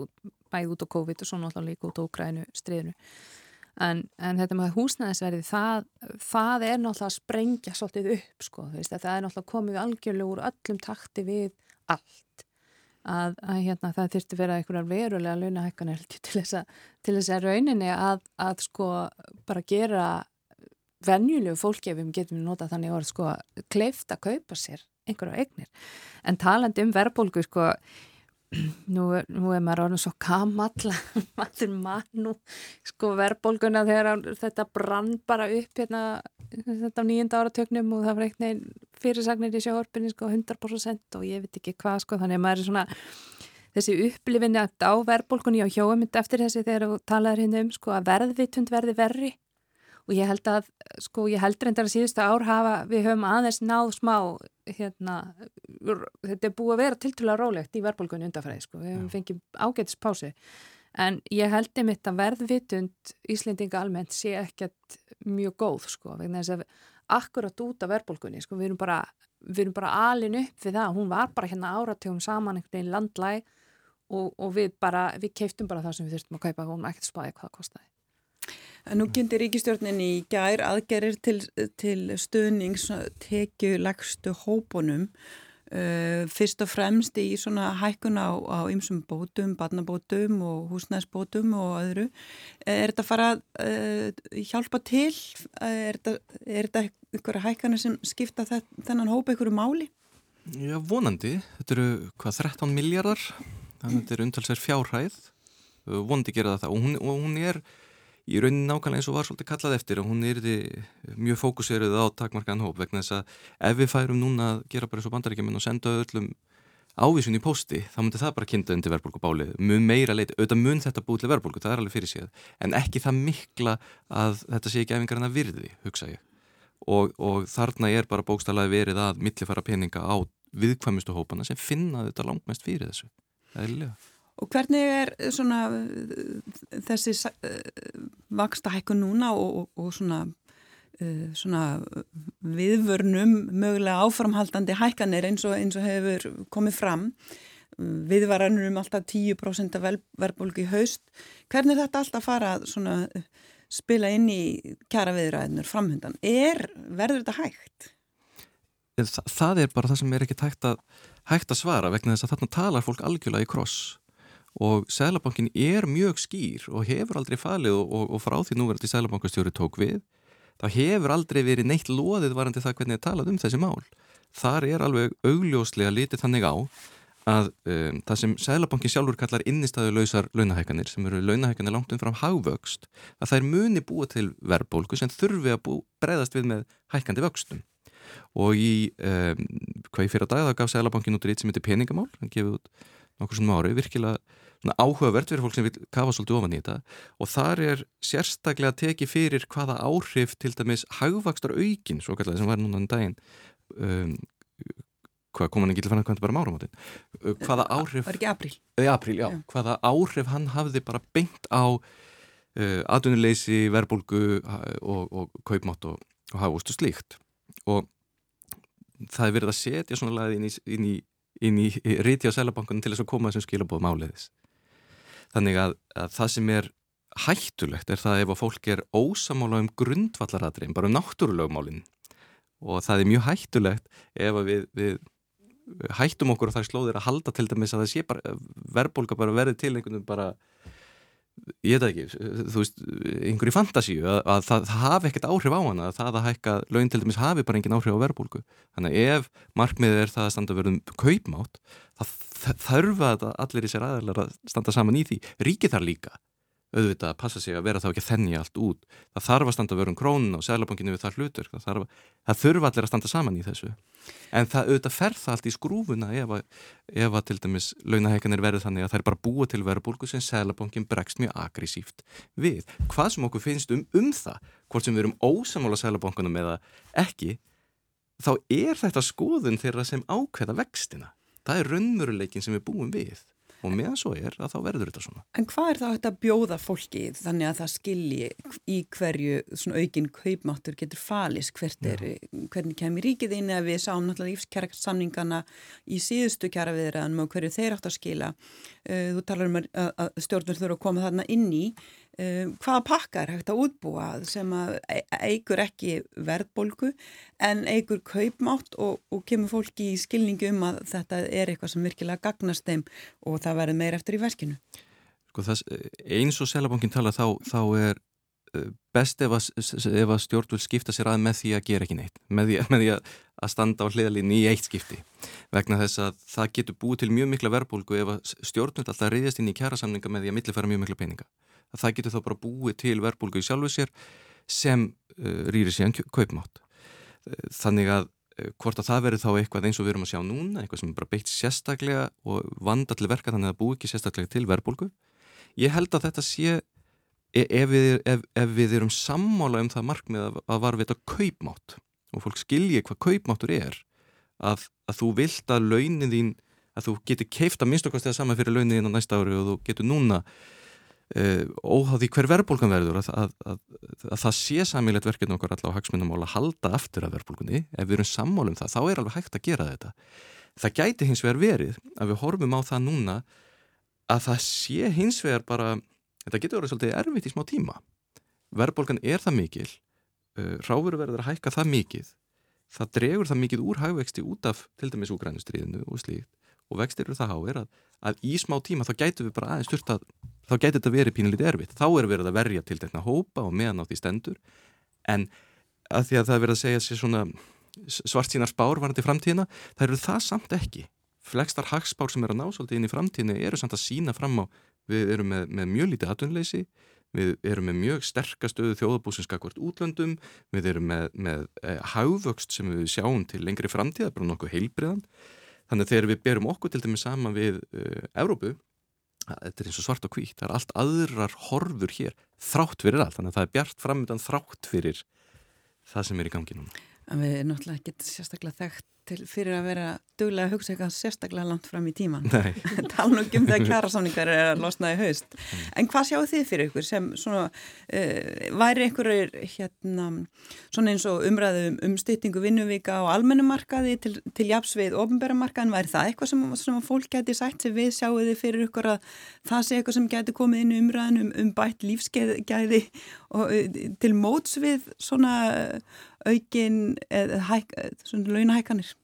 bæði út á COVID og svo náttúrulega líka út á Ukrænu stríðinu. En, en þetta með húsnæðisverðið, það, það er náttúrulega að sprengja svolítið upp sko, veist, það er náttúrulega komið algjörlega úr öllum takti við allt. Að, að hérna, það þurfti vera einhverjar verulega launahækkanir [laughs] til þess að rauninni að, að sko bara gera venjulegu fólki ef við getum nota þannig orð sko kleift að kaupa sér einhverju eignir. En talandi um verðbólgu sko [clears throat] nú, nú er maður orðin svo kamall [laughs] maður mann sko verðbólguna þegar þetta brann bara upp hérna þetta á nýjenda áratöknum og það var eitthvað fyrirsagnir í sjóhorfinni sko 100% og ég veit ekki hvað sko þannig að maður er svona þessi upplifinni á verðbólgunni á hjóamind eftir þessi þegar þú talaður hérna um sko að verðvitund verði verri og ég held að, sko, ég held reyndar að síðustu ár hafa, við höfum aðeins náð smá, hérna, þetta er búið að vera tiltúlega rólegt í verðbólgunni undanfræði, sko, við höfum fengið ágætis pási, en ég held einmitt að verðvitund Íslendinga almennt sé ekkert mjög góð, sko, vegna þess að akkurat út af verðbólgunni, sko, við erum bara, við erum bara alin upp við það, hún var bara hérna áratugum saman einhvern veginn landlæg og, og við bara, við keiftum bara það sem við þurftum að kaupa og hún ekkert spáði hvað það kostiði. En nú kynnti ríkistjórnin í gær aðgerir til, til stuðnings tekju lagstu hópunum uh, fyrst og fremst í svona hækkun á ymsum bótum, barnabótum og húsnæðsbótum og öðru. Er þetta fara uh, hjálpa til? Er þetta, er einhverja hækkana sem skipta þennan hópa einhverju máli? Já, vonandi. Þetta eru hvað 13 miljardar þetta er umtalsverð fjárhæð vondi gera það og hún, og hún er í raunin nákvæmlega eins og var svolítið kallað eftir og hún er mjög fókuserið á takmarkaðan hóp vegna þess að ef við færum núna að gera bara eins og bandaríkjumin og senda öllum ávísun í pósti, þá myndir það bara kynnta undir verðbólkubálið, mun meira leiti auðvitað mun þetta búið til verðbólku, það er alveg fyrir síðan en ekki það mikla að þetta sé ekki efingar en að virði, hugsa ég. Og, og þarna er bara bókstalaði verið að millifæra peninga á viðkvæmustu hópana sem finna þetta langmest fyrir þessu, Og hvernig er svona þessi vaksta hækku núna og, og, svona, svona viðvörnum mögulega áframhaldandi hækkanir eins og, eins og hefur komið fram? Viðvaranur um alltaf 10% verðbólgu í haust. Hvernig þetta alltaf fara svona spila inn í kjara viðræðinur framhundan er, verður þetta hægt? Það er bara það sem er ekki hægt að, hægt að svara vegna þess að þarna talar fólk algjörlega í kross og Sælabankin er mjög skýr og hefur aldrei falið og, og, og frá því núverandi Sælabankastjóri tók við það hefur aldrei verið neitt loðið varandi það hvernig það talað um þessi mál. Þar er alveg augljóslega litið þannig á að um, það sem Sælabankin sjálfur kallar innistæðu lausar launahækanir sem eru launahækanir langt um fram hagvöxt að það er muni búið til verðbólku sem þurfi að bú, breyðast við með hækandi vöxtum. Og í um, hvað í fyrir dag það gaf Sælabankin út rít sem heitir peningamál hann gefið út nokkur svona ári virkilega áhugavert fyrir fólk sem vil kafa svolítið ofan í þetta. Og þar er sérstaklega tekið fyrir hvaða áhrif til dæmis hagvakstar aukin, svo kallar sem var núna en um daginn um, hvað kom hann ekki til að fanna hvað þetta bara mára mátin uh, hvaða áhrif var ekki april, uh, april já, já. hvaða áhrif hann hafði bara beint á uh, atvinnuleysi, verbulgu og, og kaupmátt og, og hafústu slíkt. Og það er verið að setja svona lagið inn í, í inn í ríti á selabankunum til þess að koma þessum skilabóðum áleiðis Þannig að, að það sem er hættulegt er það ef að fólk er ósamála um grundvallaradrein, bara um náttúrulegumálinn og það er mjög hættulegt ef við, við hættum okkur og það slóðir að halda til dæmis að það sé bara verðbólka bara verði til einhvern veginn bara ég veit ekki, þú veist einhverju fantasíu að, að það, það hafi ekkert áhrif á hana að það að hækka laun til dæmis hafi bara engin áhrif á verðbólku þannig að ef markmiðið er það að standa verðum kaupmátt það þarf að allir í sér aðeinar að standa saman í því. Ríki þar líka auðvitað að passa sig að vera þá ekki að þennja allt út. Það þarf að standa vera um krónun og seglabankinu við það hlutur það, þarf, það þurfa allir að standa saman í þessu. En það auðvitað fer það allt í skrúfuna ef að, ef að til dæmis launaheikanir verður þannig að það er bara búið til verðbólku sem seglabankin bregst mjög agressíft við. Hvað sem okkur finnst um, um það hvort sem við erum ósamála seglabankunum eða ekki þá er þetta skoðun þeirra sem ákveða vextina. Það er raunveruleikin sem við búum við og meðan svo er að þá verður þetta svona. En hvað er þá þetta að bjóða fólki þannig að það skilji í hverju svona aukin kaupmáttur getur falis hvert er, hvernig kemur ríkið inn eða við sáum náttúrulega lífskjærasamningana í síðustu kjæra viðræðanum og hverju þeir átt að skila. Uh, þú talar um að stjórnur þurfa að koma þarna inn í Um, hvaða pakka er hægt að útbúa sem að eigur ekki verðbólgu en eigur kaupmátt og, og kemur fólki í skilningu um að þetta er eitthvað sem virkilega gagnast þeim og það verður meir eftir í verkinu. Sko, þess, Eins og Selabankin tala þá, þá er best ef að, að stjórn vil skipta sér að með því að gera ekki neitt með því, [laughs] með því að standa á hliðalínu í eitt skipti vegna þess að það getur búið til mjög mikla verðbólgu ef að stjórn vil alltaf reyðast inn í kjærasamninga með því að millifæra mjög mikla peninga að það getur þá bara búið til verbulgu í sjálfu sér sem uh, rýri síðan kaupmátt. Uh, þannig að uh, hvort að það verður þá eitthvað eins og við erum að sjá núna, eitthvað sem er bara beitt sérstaklega og vanda til verka þannig að það búið ekki sérstaklega til verbulgu. Ég held að þetta sé, e, ef við, ef, ef við erum sammála um það markmið að, að varvita kaupmátt og fólk skilji hvað kaupmáttur er, að, að þú vilt að launin þín, að þú getur keifta minnstokkast eða saman fyrir launin þín á næsta ári og þú getur núna Uh, óháði hver verðbólgan verður að, að, að, að það sé samílegt verkefni okkar allavega á hagsmunamál að halda aftur af verðbólgunni, ef við erum sammálum það þá er alveg hægt að gera þetta. Það gæti hins vegar verið að við horfum á það núna að það sé hins vegar bara þetta getur verið svolítið erfitt í smá tíma. Verðbólgan er það mikil uh, ráfuru verður að hækka það mikið það dregur það mikið úr hægvexti út af til dæmis úgrænustriðinu og slíkt og vextir eru það háir að, að í smá tíma þá gætu við bara aðeins styrta þá gæti þetta verið pínulítið erfitt. Þá er verið að verja til þetta hópa og meðan á því stendur. En að því að það er verið að segja sér svona svart sínar spár varandi framtíðina það eru það samt ekki. Flextar hagspár sem er að ná svolítið inn í framtíðinu eru samt að sína fram á við erum með, með mjög lítið atvinnleysi við erum með mjög sterkastöðu þjóðabúsinskakvart útlöndum við erum með, með e, haugvöxt sem við sjáum til lengri framtíða bara nokkuð heilbriðan þannig að þegar við berum okkur til dæmis sama við e, Evrópu þetta er eins og svart og hvítt, það er allt aðrar horfur hér, þrátt fyrir allt. Þannig að það er bjart framöndan þrátt fyrir það sem er í gangi núna En við erum náttúrulega ekki sérstaklega þekkt til fyrir að vera duglega að hugsa eitthvað sérstaklega langt fram í tíman. [laughs] Tala nú um þegar kjærasáningar er að losna í haust. Mm. En hvað sjáu þið fyrir ykkur sem svona, uh, væri ykkur hérna, svona eins og umræðum um styttingu vinnuvíka á almennumarkaði til, til jafsvið ofnbæramarkaðin, væri það eitthvað sem, sem fólk geti sætt sem við sjáu þið fyrir ykkur að það sé eitthvað sem geti komið inn í umræðin um, um bætt lífsgæði og uh, til mótsvið svona aukin eða hæk, svona launahækanir?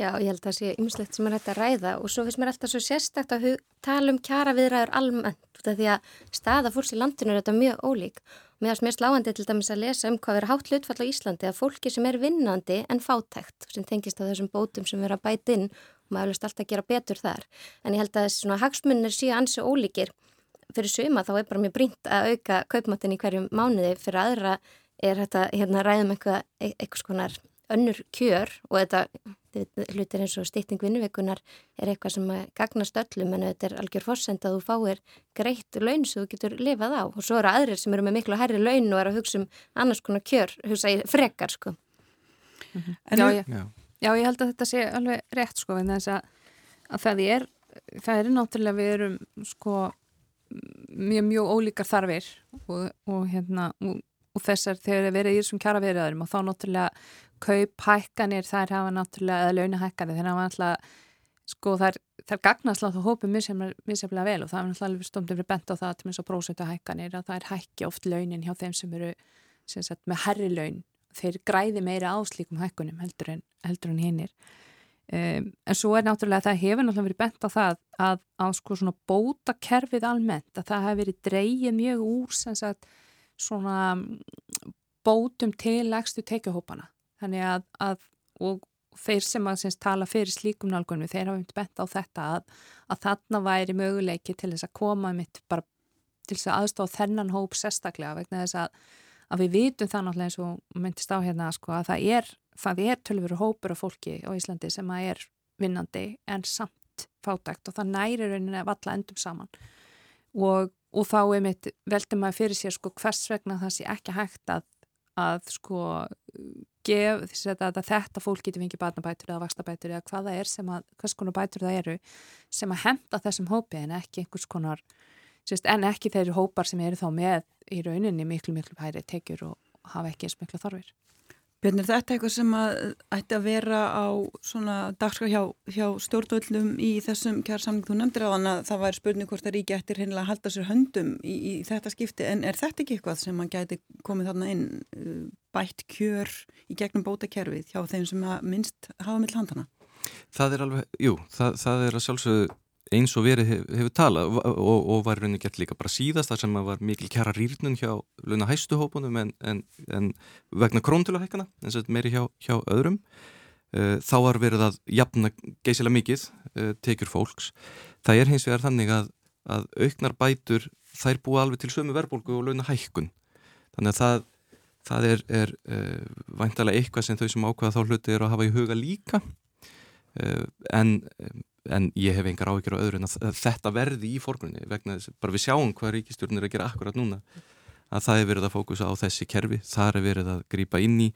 Já, ég held að það sé ymslegt sem er hægt að ræða og svo finnst mér alltaf svo sérstakt að tala um kjara viðræður almennt því að staða fólks í landinu er þetta mjög ólík. Mér finnst mér sláandi til dæmis að lesa um hvað verður hátt hlutfall á Íslandi að fólki sem er vinnandi en fátækt sem tengist á þessum bótum sem verður að bæta inn og maður vilja alltaf gera betur þar. En ég held að þessi svona hagsmunir séu ansi ólíkir. Fyrir suma þá er bara mjög brínt að auka kaupmáttin í hverjum mánuði fyrir aðra er þetta hérna ræðum eitthvað, e-, eitthvað skonar önnur kjör og þetta hlutir eins og stýtting vinnuveikunar er eitthvað sem gagnast öllum en þetta er algjör fórsend að þú fáir greitt laun sem þú getur lifað á og svo eru aðrir sem eru með miklu hærri laun og eru að hugsa um annars konar kjör, hugsa í frekar sko. Mm -hmm. já, ég, já. já, ég held að þetta sé alveg rétt sko en þess að, að það er það er náttúrulega við erum sko mjög mjög ólíkar þarfir og, og hérna og og þessar þegar það verið í þessum kjara veriðarum og þá náttúrulega kauphækkanir þær hafa náttúrulega, eða launahækkanir þeir hafa náttúrulega, sko þær þær gagnast láta hópum misjaflega vel og það er náttúrulega stómtum við bent á það til eins og prósöntahækkanir að það er hækki oft launin hjá þeim sem eru sem sagt, með herri laun. Þeir græði meira áslíkum hækkunum heldur en, en hinnir um, en svo er náttúrulega það hefur náttúrulega verið bent á það að á sko svona bótakerfið almennt að það hefur verið dreyið mjög úr sem sagt svona bótum til legstu tekjuhópana. Þannig að, að og þeir sem að syns, tala fyrir slíkum nálgunum, þeir hafa myndið bent á þetta að, að þarna væri möguleiki til þess að koma mitt bara til þess að aðstáða þennan hóp sérstaklega vegna þess að, að við vitum það náttúrulega eins og myndist á hérna sko, að það er, er tölfur hópur af fólki á Íslandi sem að er vinnandi en samt fátækt og það næri rauninni að valla endum saman og og þá er mitt veldur maður fyrir sér sko hvers vegna það sé ekki hægt að, að sko gef þess að, að þetta fólk getur fengið barnabætur eða vakstabætur eða hvaða er sem að, hvers konar bætur það eru sem að henda þessum hópi en ekki einhvers konar, sérst, en ekki þeirri hópar sem eru þá með í rauninni miklu miklu hæri tekjur og hafa ekki eins miklu þorfir. Björn, er þetta eitthvað sem að ætti að vera á dagskrá hjá, hjá stjórnvöldum í þessum kjærsamling þú nefndir á þann að það væri spurning hvort það ríki eftir hennilega að halda sér höndum í, í þetta skipti en er þetta ekki eitthvað sem að gæti komið þarna inn uh, bætt kjör í gegnum bótakerfið hjá þeim sem minnst hafa mill handana? Það er alveg, jú, það, það er að sjálfsögðu eins og verið hef, hefur talað og, og, og var rauninni gett líka bara síðast þar sem var mikil kjara rýrnun hjá launa hæstuhópunum en, en, en vegna króntulahækana eins og meiri hjá, hjá öðrum uh, þá var verið að jafna geysilega mikið uh, tekjur fólks. Það er hins vegar þannig að, að auknar bætur þær búa alveg til sömu verðbólgu og launa hækkun þannig að það, það er, er uh, væntalega eitthvað sem þau sem ákvaða þá hluti er að hafa í huga líka. En en ég hef engar áhyggjur á öðru en að þetta verði í fórgrunni vegna þess bara við sjáum hvað ríkistjórnir að gera akkurat núna að það er verið að fókusa á þessi kerfi þar er verið að grýpa inn í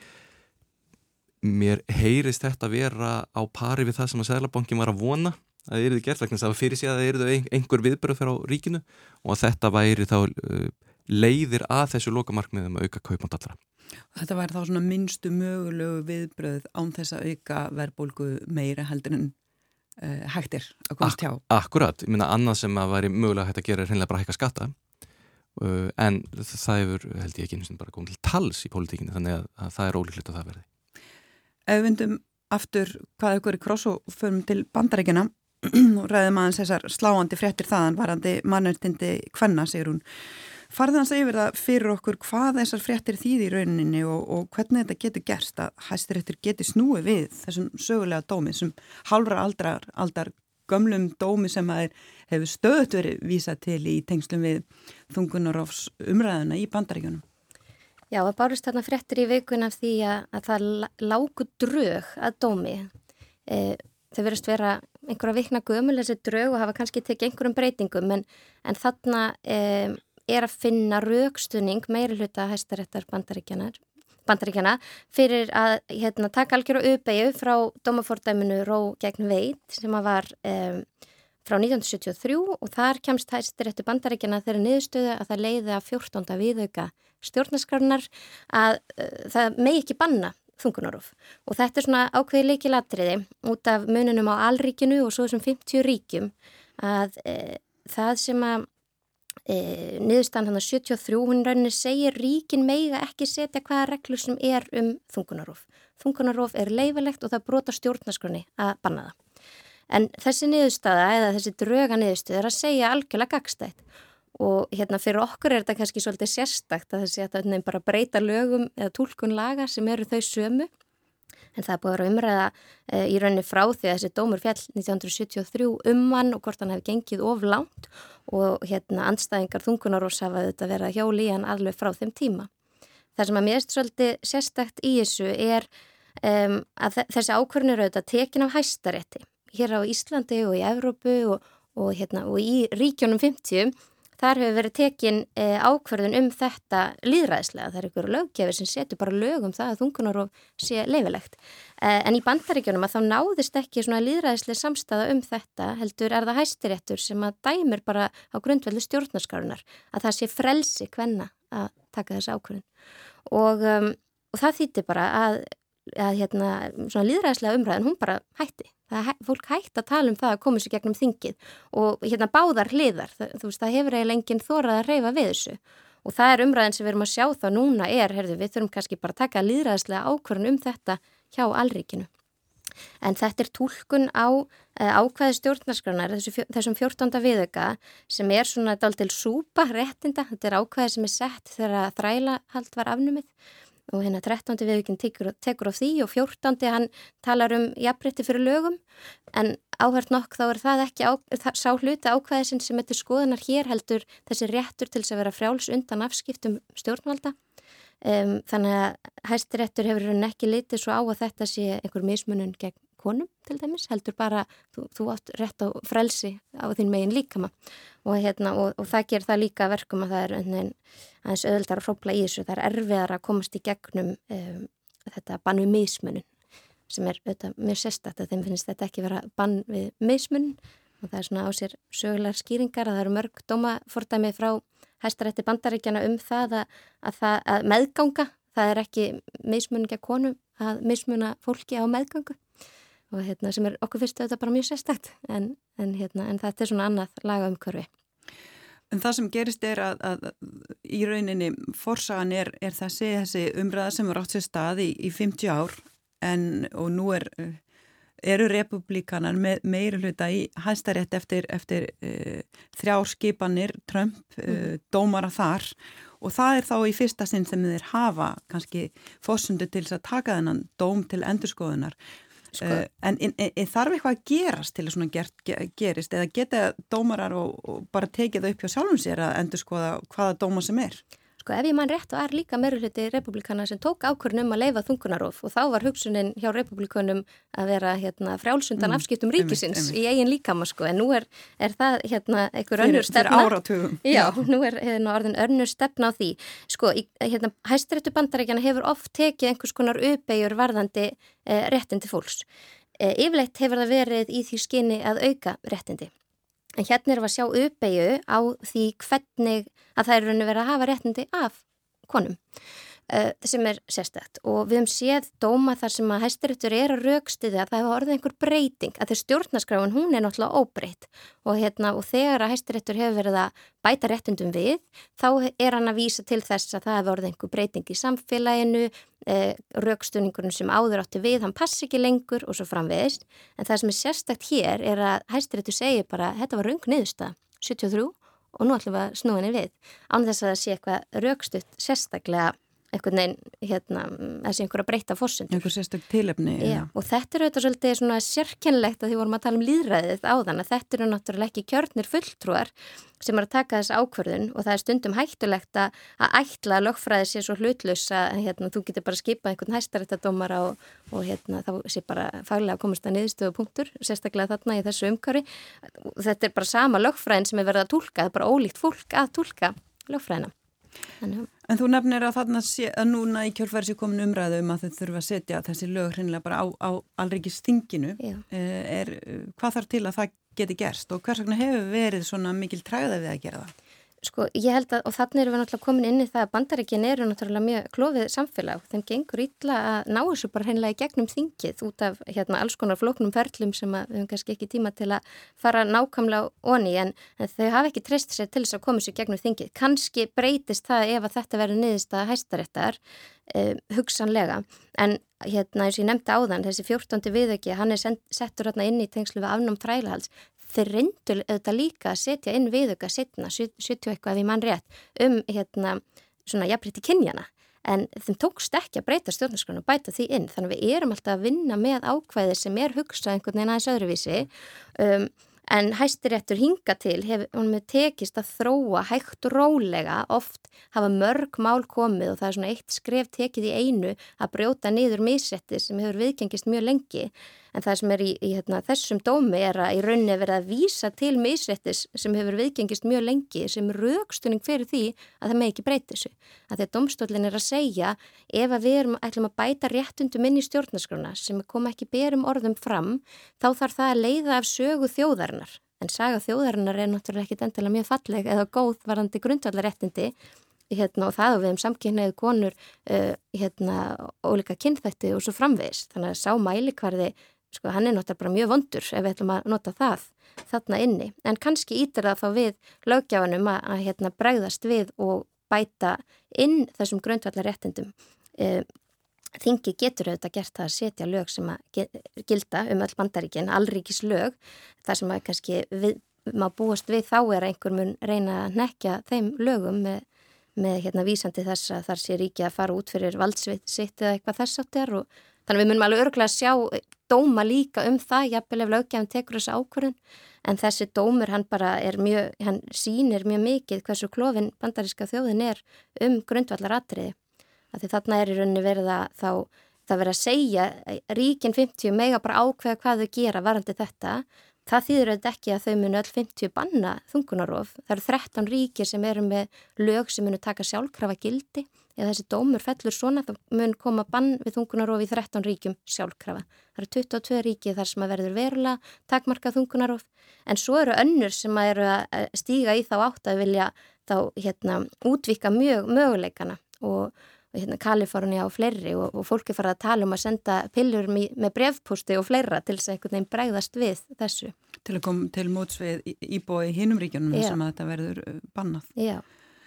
mér heyrist þetta að vera á pari við það sem að Sælabankin var að vona að það eruði gert vegna þess að fyrir sig að það eruði einhver viðbröð fyrir á ríkinu og að þetta væri þá uh, leiðir að þessu lokamarkmiðum að auka kaupmátt allra. Þetta væri þá svona minnstu mögulegu viðbröð án þess að auka verðbólgu meira heldur en uh, hægtir að komast hjá. Ak akkurat, ég minna annað sem að væri mögulega hægt að gera er hreinlega bara hægt að skatta uh, en það hefur held ég ekki eins og bara komið til tals í pólitíkinu þannig að, að það er ólíklegt að það verði. Ef við vundum aftur hvað ykkur er kross og förum til bandarækina og [clears throat] ræðum aðeins þessar sláandi fréttir þaðan varandi mannöldindi hvenna, segir hún farðið hans yfir það fyrir okkur hvað þessar fréttir þýði í rauninni og, og hvernig þetta getur gerst að hæstiréttur geti snúið við þessum sögulega dómi sem halvra aldrar, aldar gömlum dómi sem að hefur stöðut verið vísa til í tengslum við þungunarófs umræðina í bandaríkjunum. Já, það bárist þarna fréttir í vikuna því að, að það lágu drög að dómi. E, þau verist vera einhverja vikna gömul þessi drög og hafa kannski tekið einhverjum breytingum en, en þarna e, er að finna raukstunning meiri hluta hæstaréttar bandaríkjana fyrir að hérna, taka algjör og uppeyju frá dómafordæminu Ró gegn Veit sem var e, frá 1973 og þar kemst hæstaréttu bandaríkjana þeirri niðurstöðu að það leiði að 14. viðauka stjórnarskrarnar að uh, það megi ekki banna þungunarof og þetta er svona ákveði leikilatriði út af mununum á alríkinu og svo sem 50 ríkjum að e, það sem að e, niðurstaðan hann að 73 hún rauninni segir ríkin meiga ekki setja hvaða reglur sem er um þungunarof. Þungunarof er leifilegt og það brota stjórnarskrarni að banna það. En þessi niðurstaða eða þessi dröga niðurstuð er að segja algjörlega gagstætt og hérna fyrir okkur er þetta kannski svolítið sérstakt að þessi að þetta bara breyta lögum eða tólkun laga sem eru þau sömu en það er búið að vera umræða e, í rauninni frá því að þessi dómur fjall 1973 um hann og hvort hann hefði gengið of langt og hérna andstæðingar þungunarós hafa þetta verið að hjóli í hann alveg frá þeim tíma. Það sem að mér erst svolítið sérstakt í þessu er um, að þessi ákvörnir auðvitað tekin af hæstarétti hér á Íslandi og í Evrópu og, og, hérna, og í ríkjónum 50 Þar hefur verið tekin e, ákverðun um þetta líðræðislega. Það er ykkur löggefir sem setur bara lögum það að þungunarof sé leifilegt. E, en í bandaríkjunum að þá náðist ekki svona líðræðislega samstæða um þetta heldur er það hæstiréttur sem að dæmir bara á grundveldu stjórnarskarunar að það sé frelsi hvenna að taka þessu ákverðun. Og, um, og það þýttir bara að að hérna, líðræðislega umræðin, hún bara hætti. Það er fólk hætti að tala um það að koma sér gegnum þingið og hérna báðar hliðar, það, þú veist, það hefur eiginlega enginn þórað að reyfa við þessu og það er umræðin sem við erum að sjá þá núna er, herðu, við þurfum kannski bara að taka líðræðislega ákvörðun um þetta hjá alríkinu. En þetta er tólkun á uh, ákvæði stjórnarskranar, þessu, þessum 14. viðöka sem er svona dál til súpa réttinda, þetta er ákvæði sem er sett þegar þræla hald var afnumið og hérna 13. viðvíkinn tekur, tekur á því og 14. hann talar um jafnrétti fyrir lögum en áhört nokk þá er það ekki á, það, sá hluti ákvæðisinn sem eftir skoðunar hér heldur þessi réttur til þess að vera frjáls undan afskiptum stjórnvalda um, þannig að hæstiréttur hefur ekki litið svo á að þetta sé einhver mismunum gegn konum til dæmis, heldur bara þú, þú átt rétt á frelsi á þín megin líkama. Og, hérna, og, og það ger það líka verkum að það er aðeins öðuldar að hrópla í þessu, það er erfiðar að komast í gegnum um, þetta bann við mismunum sem er auðvitað mjög sérstætt að þeim finnst þetta ekki vera bann við mismunum og það er svona á sér sögulegar skýringar að það eru mörg dómafordæmi frá hæstarætti bandaríkjana um það að, að, að meðganga, það er ekki mismunninga konum að mismunna fólki á meðgangu og hérna sem er okkur fyrstu þetta bara mjög sérstækt en, en, hérna, en þetta er svona annað laga umkörfi. En það sem gerist er að, að í rauninni forsagan er, er þessi, þessi umræða sem er átt sér stað í, í 50 ár en og nú er, eru republikanar með meiri hluta í hæstarétt eftir, eftir uh, þrjárskipanir, Trump, uh, mm. dómara þar og það er þá í fyrsta sinn sem þeir hafa kannski fósundu til að taka þennan dóm til endurskoðunar Sko. Uh, en, en, en þarf eitthvað að gerast til að gert, gerist eða geta dómarar og, og bara tekið það upp hjá sjálfum sér að endur skoða hvaða dóma sem er? Sko ef ég mann rétt er líka meiruliti republikana sem tók ákvörnum um að leifa þungunarof og þá var hugsunin hjá republikunum að vera hérna, frjálsundan mm, afskiptum ríkisins einmitt, einmitt. í eigin líkama sko en nú er, er það hérna einhver önnur stefna. Já, nú er hérna, orðin önnur stefna á því. Sko, hérna, hæstiréttu bandarækjana hefur oft tekið einhvers konar uppeigur varðandi eh, réttindi fólks. Eh, yfirleitt hefur það verið í því skinni að auka réttindi. En hérna erum við að sjá uppeyju á því hvernig að það eru verið að hafa réttindi af konum sem er sérstætt og við hefum séð dóma þar sem að hæstirittur er að raukstiði að það hefur orðið einhver breyting að þeir stjórnaskráin hún er náttúrulega óbreytt. Og, hérna, og þegar að hæstirittur hefur verið að bæta réttindum við þá er hann að vísa til þess að það hefur orðið einhver breyting í samfélaginu eh, raukstuningurinn sem áður átti við, hann passi ekki lengur og svo framvegist. En það sem er sérstakt hér er að hæstiréttu segir bara, þetta var raung niðursta, 73 og nú ætlum við að snúa henni við. Án þess að það sé eitthvað raukstutt sérstaklega einhvern veginn, hérna, þessi einhverja breyta fórsundur. Einhver sérstök tilefni. Já, og þetta eru auðvitað svolítið svona sérkennlegt að því vorum að tala um líðræðið á þann að þetta eru náttúrulega ekki kjörnir fulltrúar sem er að taka þess ákverðun og það er stundum hættulegt að, að ætla að lögfræði sé svo hlutlaus að hérna, þú getur bara skipað einhvern hæstaréttadómara og, og hérna, þá sé bara faglega að komast að niðurstöðu punktur, sérstaklega þarna í þessu umkari. Þetta er bara sama lögfræðin sem er verið að tólka, það er bara ólíkt fólk að tólka lögfræðina. Þannig. En þú nefnir að þarna sé, að núna í kjörfæri sé komin umræðu um að þau þurfa að setja þessi lög hreinlega bara á, á alriki stinginu. Eh, er, hvað þarf til að það geti gerst og hvers vegna hefur verið svona mikil træða við að gera það? Sko ég held að, og þannig erum við náttúrulega komin inn í það að bandaríkin eru náttúrulega mjög klófið samfélag. Þeim gengur ítla að ná þessu bara hreinlega í gegnum þingið út af hérna alls konar flóknum ferlum sem að við höfum kannski ekki tíma til að fara nákvæmlega onni en, en þau hafa ekki treyst sér til þess að koma sér gegnum þingið. Kanski breytist það ef að þetta verður niðurst að hæstaréttar um, hugsanlega en hérna eins og ég nefndi áðan þessi 14. viðöki hann er settur hérna inn í tengslu við afnum þrælahals þeir reyndu auðvitað líka að setja inn viðuga setna, 70 eitthvað ef ég mann rétt, um hérna svona jafnrétti kynjana en þeim tókst ekki að breyta stjórnarskrona og bæta því inn. Þannig við erum alltaf að vinna með ákvæði sem er hugsað einhvern veginn aðeins öðruvísi. Um, en hæstiréttur hinga til hefur með tekist að þróa hægt og rólega oft hafa mörg mál komið og það er svona eitt skref tekið í einu að brjóta niður misrætti sem hefur viðgengist mjög lengi en það sem er í, í hérna, þessum dómi er að í rauninni verið að vísa til misrættis sem hefur viðgengist mjög lengi sem raukstunning fyrir því að það með ekki breyti þessu. Að því að domstólinn er að segja ef að við erum ætlum að bæta réttundum inn í stjórnarskrona sem kom ekki berum orðum fram þá þarf það að leiða af sögu þjóðarinnar. En saga þjóðarinnar er náttúrulega ekki endilega mjög falleg eða góð varandi grundvallaréttindi Hérna, og það og við hefum samkynnaðið konur uh, hérna, ólika kynþætti og svo framvegis þannig að sá mælikvarði sko hann er náttúrulega bara mjög vondur ef við ætlum að nota það þarna inni. En kannski ítir það þá við lögjáðanum að, að hérna bregðast við og bæta inn þessum gröndvallar réttindum e, Þingi getur auðvitað gert það að setja lög sem að gilda um öll bandaríkin, allríkis lög þar sem að kannski við, maður búast við þá er einhver mun reyna að nekja þeim lögum með, með hérna vísandi þess að þar sé ríki að fara út fyrir valdsvitt sitt eða eitthvað þess áttir og Þannig við munum alveg örgulega að sjá eh, dóma líka um það, jafnvel ef löggefn tekur þessu ákvörðun, en þessi dómur hann bara er mjög, hann sínir mjög mikið hversu klófin bandaríska þjóðin er um grundvallar atriði. Því þarna er í rauninni verið að þá, það verið að segja, ríkin 50 mega bara ákveða hvað þau gera varandi þetta, það þýður auðvitað ekki að þau munu öll 50 banna þungunarof. Það eru 13 ríkir sem eru með lög sem munu taka sjálfkrafa gildi ef þessi dómur fellur svona þá mun koma bann við þungunarof í 13 ríkjum sjálfkrafa. Það eru 22 ríki þar sem að verður verulega takmarkað þungunarof en svo eru önnur sem að eru að stíga í þá átt að vilja þá hérna útvika mjög möguleikana og hérna Kalifornia og fleiri og, og fólki fara að tala um að senda pillur með brevposti og fleira til þess að einhvern veginn bregðast við þessu. Til að koma til mótsvið íbói hinnum ríkjunum sem að þetta verður uh, bannað. Já.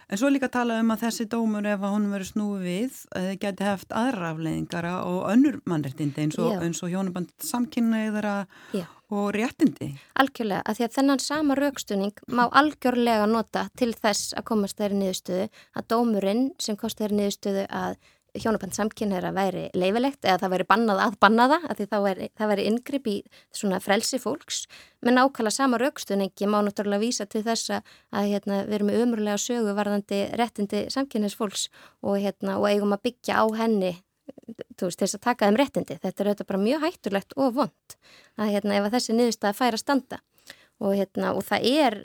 En svo líka tala um að þessi dómur ef að hún verið snúið við uh, geti haft aðra afleiðingara og önnur mannrettindi eins og, og hjónuband samkynnaðara og réttindi. Algjörlega, að því að þennan sama raukstunning má algjörlega nota til þess að komast þeirri niðurstöðu að dómurinn sem kosti þeirri niðurstöðu að hjónaband samkynneira væri leifilegt eða það væri bannað að bannaða að því væri, það væri yngripp í svona frelsi fólks. Menn ákala sama raukstunningi má náttúrulega vísa til þess að hérna, við erum með umröðlega sögu varðandi réttindi samkynneisfólks og, hérna, og eigum að byggja á henni veist, þess að taka þeim réttindi. Þetta er auðvitað bara mjög hættulegt og vond að hérna, ef að þessi niðurstað færa standa og, hérna, og það er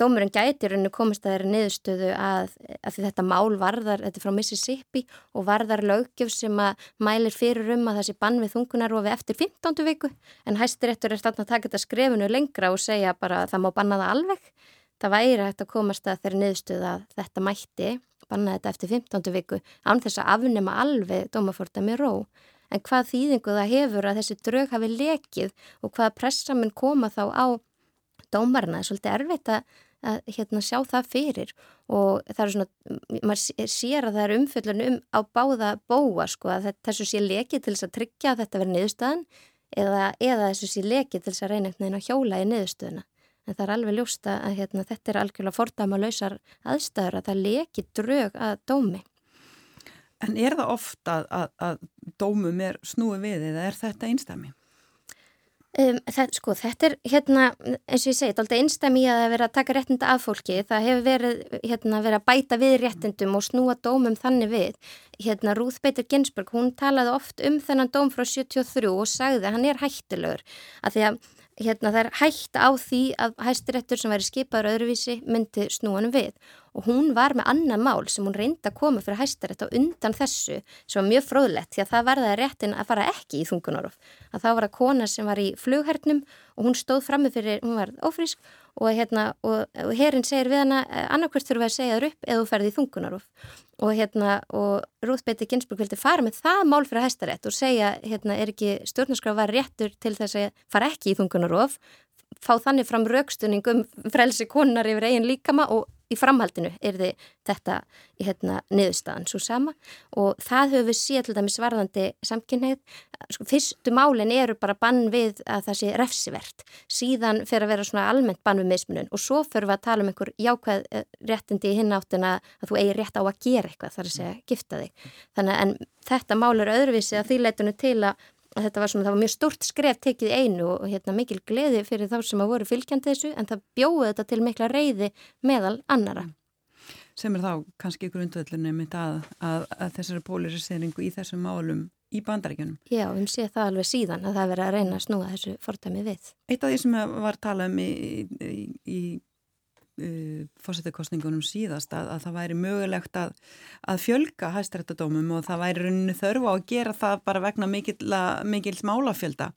dómurinn gætir henni komist að þeirra niðurstöðu að, að þetta mál varðar, þetta er frá Mississippi og varðar lögjöf sem að mælir fyrir um að það sé bann við þungunarofi eftir 15. viku en hæstiréttur er stann að taka þetta skrefinu lengra og segja bara að það má banna það alveg. Það væri hægt að komast að þeirra niðurstöðu að þetta mætti banna þetta eftir 15. viku án þess að afnema alveg dómafórta með ró. En hvað þýðingu það hefur að þessi drög hafi lekið og hvaða pressa mun koma þá á dómarna, það er svolítið erfitt að, að hérna, sjá það fyrir og það er svona, maður sér að það er umfjöldun um á báða bóa sko að þessu sé lekið til þess að tryggja að þetta verður niðurstöðan eða, eða þessu sé lekið til þess að reyna einhvern veginn að hjóla í niðurstöðuna en það er alveg ljósta að hérna, þetta er algjörlega fordæma lausar aðstæður að það leki drög að dómi. En er það ofta að, að, dómum er snúið við eða er þetta einstæmi? Um, það, sko, þetta er hérna, eins og ég segi, alltaf einstæmi að vera að taka réttinda af fólki. Það hefur verið, hérna, verið að bæta við réttindum og snúa dómum þannig við. Hérna, Ruth Bader Ginsburg, hún talaði oft um þennan dóm frá 73 og sagði að hann er hættilegur. Að að hérna, það er hægt á því að hæstirettur sem væri skipaður öðruvísi myndi snúanum við og hún var með annað mál sem hún reyndi að koma fyrir hæstarett á undan þessu sem var mjög fróðlegt því að það var það réttin að fara ekki í þungunarof að það var að kona sem var í flughernum og hún stóð frammi fyrir, hún var ófrísk og, hérna, og, og herin segir við hana eh, annarkvært þurfum við að segja þér upp eða þú ferði í þungunarof og, hérna, og Rúðbeiti Ginsburg vildi fara með það mál fyrir hæstarett og segja hérna, er ekki stjórnarskraf var réttur til þess að fara ekki í þungunarof fá þannig fram raukstunning um frelsi konar yfir eigin líkama og í framhaldinu er þið þetta í hérna niðurstaðan svo sama og það höfum við síðan til dæmis varðandi samkynneið. Sko, fyrstu málinn eru bara bann við að það sé refsivert. Síðan fer að vera svona almennt bann við mismunum og svo fyrir við að tala um einhver jákvæð eh, réttindi í hináttina að þú eigi rétt á að gera eitthvað þar að segja gifta þig. Þannig en þetta mál er öðruvísi að því leitinu til að þetta var, svona, það var mjög stort skref tekið einu og hérna, mikil gleði fyrir þá sem að voru fylgjandi þessu en það bjóði þetta til mikla reyði meðal annara. Sem er þá kannski grundvöldunum mitt að, að, að þessari póliriseringu í þessum málum í bandaríkjunum. Já, við séum það alveg síðan að það verið að reyna að snúa þessu fordæmi við. Eitt af því sem var talað um í, í, í uh, fórsettakostningunum síðast að, að það væri mögulegt að, að fjölga hæstrættadómum og það væri rauninu þörfu á að gera það bara vegna mikil smálafjölda.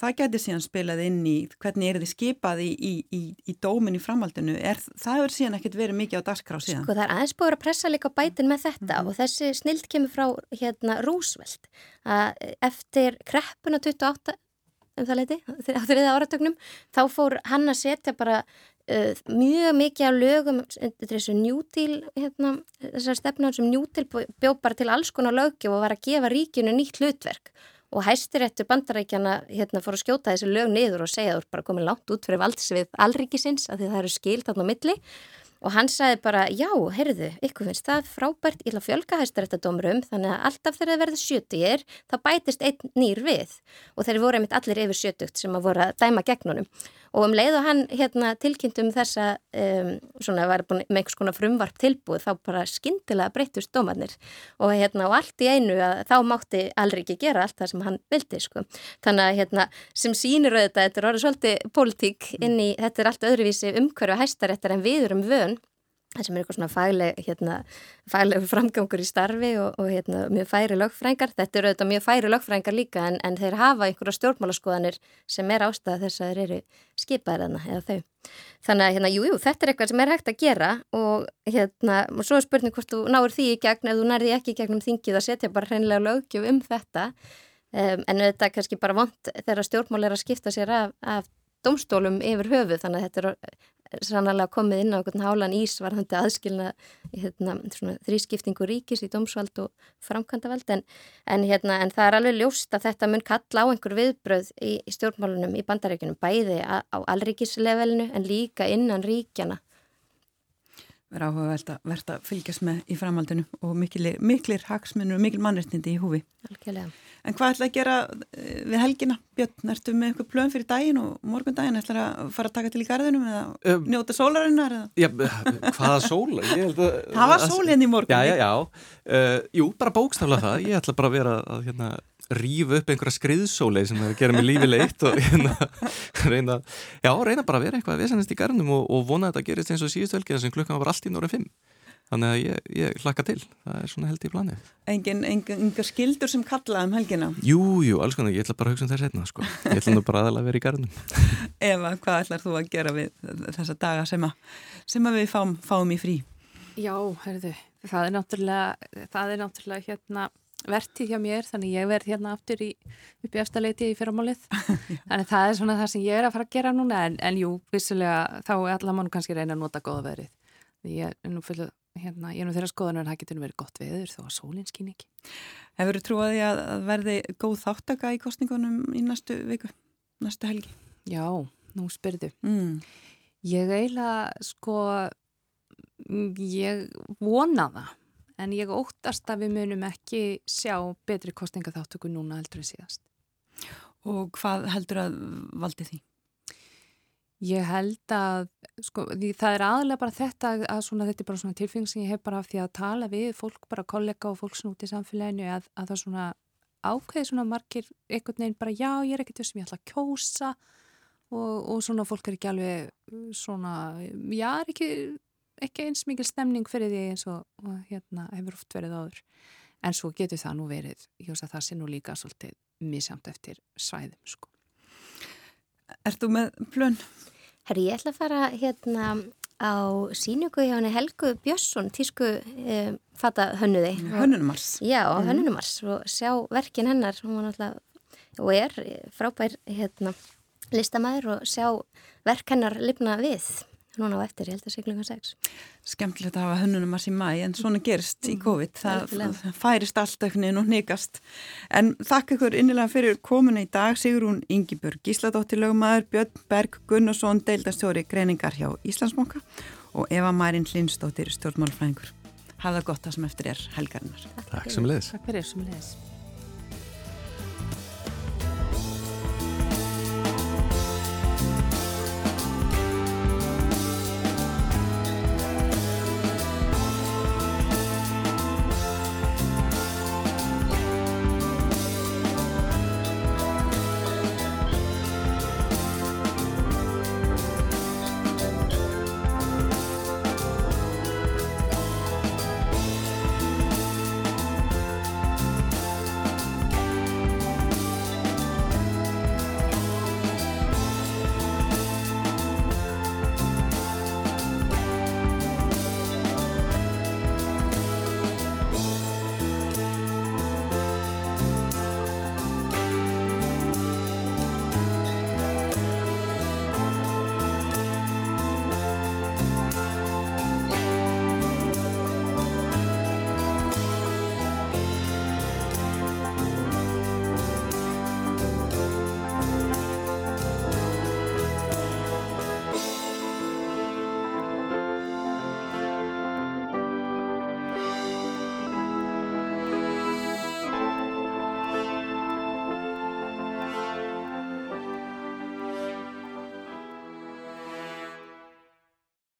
Það getur síðan spilað inn í hvernig er þið skipað í, í, í, í dómin í framhaldinu. Er, það er síðan ekkert verið mikið á dagskrá síðan. Sko það er aðeins búið að pressa líka bætin með þetta mm -hmm. og þessi snild kemur frá hérna Rúsveld að eftir kreppuna 28 um það leiti, á þriða áratögnum, þá fór hann að setja bara mjög mikið af lögum þessu njútil hérna, þessar stefnar sem njútil bjóð bara til alls konar lögjöf og var að gefa ríkinu nýtt hlutverk. Og hæstiréttur bandarækjana hérna fór að skjóta þessu lög niður og segja að þú er bara komið langt út fyrir valdsvið alríkisins að því það eru skil þarna á milli. Og hann sagði bara, já, heyrðu, ykkur finnst það frábært, að fjölga hæstaréttadómurum, þannig að alltaf þegar það verður sjötugir, þá bætist einn nýr við. Og þeir voru einmitt allir yfir sjötugt sem að voru að dæma gegnunum og um leið og hann hérna, tilkynntum þessa um, svona var búin með einhvers konar frumvarp tilbúið þá bara skindilega breytust dómarnir og, hérna, og allt í einu að þá mátti alveg ekki gera allt það sem hann vildi sko. þannig að hérna, sem sínir auðvitað, þetta er orðið svolítið pólitík inn í, þetta er allt öðruvísi umhverju hæstaréttar en við erum vön það sem er eitthvað svona fagleg, hérna, fagleg framgangur í starfi og, og hérna, mjög færi lögfrængar. Þetta eru auðvitað mjög færi lögfrængar líka en, en þeir hafa einhverja stjórnmálaskoðanir sem er ástæða þess að þeir eru skipaðirna eða þau. Þannig að hérna, jú, jú, þetta er eitthvað sem er hægt að gera og hérna, og svo er spurning hvort þú náir því í gegn ef þú nærði ekki í gegnum þingið að setja bara hreinlega lögjöf um þetta um, en þetta er kannski bara vond þegar stjórnmál er að skipta sér af, af domstólum yfir höfu þannig að þetta er sannlega komið inn á einhvern hálan ís var hann til aðskilna hérna, þrískiptingu ríkis í domsvald og framkvæmdavald en, en, hérna, en það er alveg ljóst að þetta mun kalla á einhver viðbröð í, í stjórnmálunum í bandaríkunum bæði á, á allríkislevelinu en líka innan ríkjana Verða áhugavert að verða fylgjast með í framhaldinu og miklir, miklir hagsmunur og mikil mannreitnindi í húfi. Algjörlega En hvað ætla að gera eh, við helgina? Björn, ertu með eitthvað plön fyrir daginn og morgundaginn? ætla að fara að taka til í garðinum eða um, njóta sólarinnar? Já, hvaða sóla? [laughs] Það var sól henni í morgun. Já, já, já. Uh, jú, bara bókstafla það. Ég ætla bara að vera að hérna, rífa upp einhverja skriðsólei sem er að gera mig lífið leitt og hérna, [laughs] reyna, já, reyna bara að vera eitthvað að vesanist í garðinum og, og vona að þetta gerist eins og síðust velkið sem klukkan var allt í norðin fimm. Þannig að ég, ég hlakka til, það er svona held í planið. Engin, engin, engin skildur sem kallaði um helgina? Jú, jú, alls konar, ég ætla bara að hugsa um þess einna, sko. Ég ætla nú bara aðalega að vera í garðinum. [laughs] Eva, hvað ætlar þú að gera við þessa daga sem, að, sem að við fáum, fáum í frí? Já, herðu, það er náttúrulega, það er náttúrulega hérna vertið hjá mér, þannig ég verð hérna aftur í, upp í eftirleiti í fyrramálið. [laughs] þannig það er svona það sem ég er að fara að gera núna, en, en jú, vissulega, þá er allar mann kannski reyna að nota góða verið. Ég er nú fulla hérna, ég er nú þeirra skoðanar að það getur verið gott veður þó að sólinn skýn ekki. Hefur þú trúið að verði góð þáttaka í kostningunum í næstu viku, næstu helgi? Já, nú spyrðu. Mm. Ég eiginlega, sko, ég vona það, en ég óttast að við munum ekki sjá betri kostningaþáttöku núna heldur en síðast. Og hvað heldur að valdi því? Ég held að, sko, því það er aðlega bara þetta að svona, þetta er bara svona tilfeng sem ég hef bara af því að tala við fólk, bara kollega og fólk svona út í samfélaginu að, að það svona ákveði svona margir einhvern veginn bara já, ég er ekkert þess að ég ætla að kjósa og, og svona fólk er ekki alveg svona, já, er ekki, ekki eins mikil stemning fyrir því eins og, og hérna hefur oft verið áður. En svo getur það nú verið, ég veist að það sé nú líka svolítið misjamt eftir svæðum, sko. Ert þú með plön? Herri, ég ætla að fara hérna á síningu hjá henni Helgu Björnsson, tísku eh, fata hönnuði. Hönnunumars. Já, á hönnunumars og sjá verkin hennar, hún var náttúrulega og er frábær hérna, listamæður og sjá verk hennar lifna við núna á eftir, ég held að seglinga 6. Skemmtilegt að hafa hönnunumars í mæ en svona gerst í COVID, það, það færist allt auknin og nýgast. En þakka ykkur innilega fyrir komuna í dag, Sigrún Ingibjörg Gísladóttir lögmaður, Björn Berg Gunnarsson, deildastjóri greiningar hjá Íslandsmóka og Eva Marín Lindsdóttir, stjórnmálfræðingur. Hafa það gott það sem eftir er helgarinnar. Takk. Takk fyrir sem leiðis.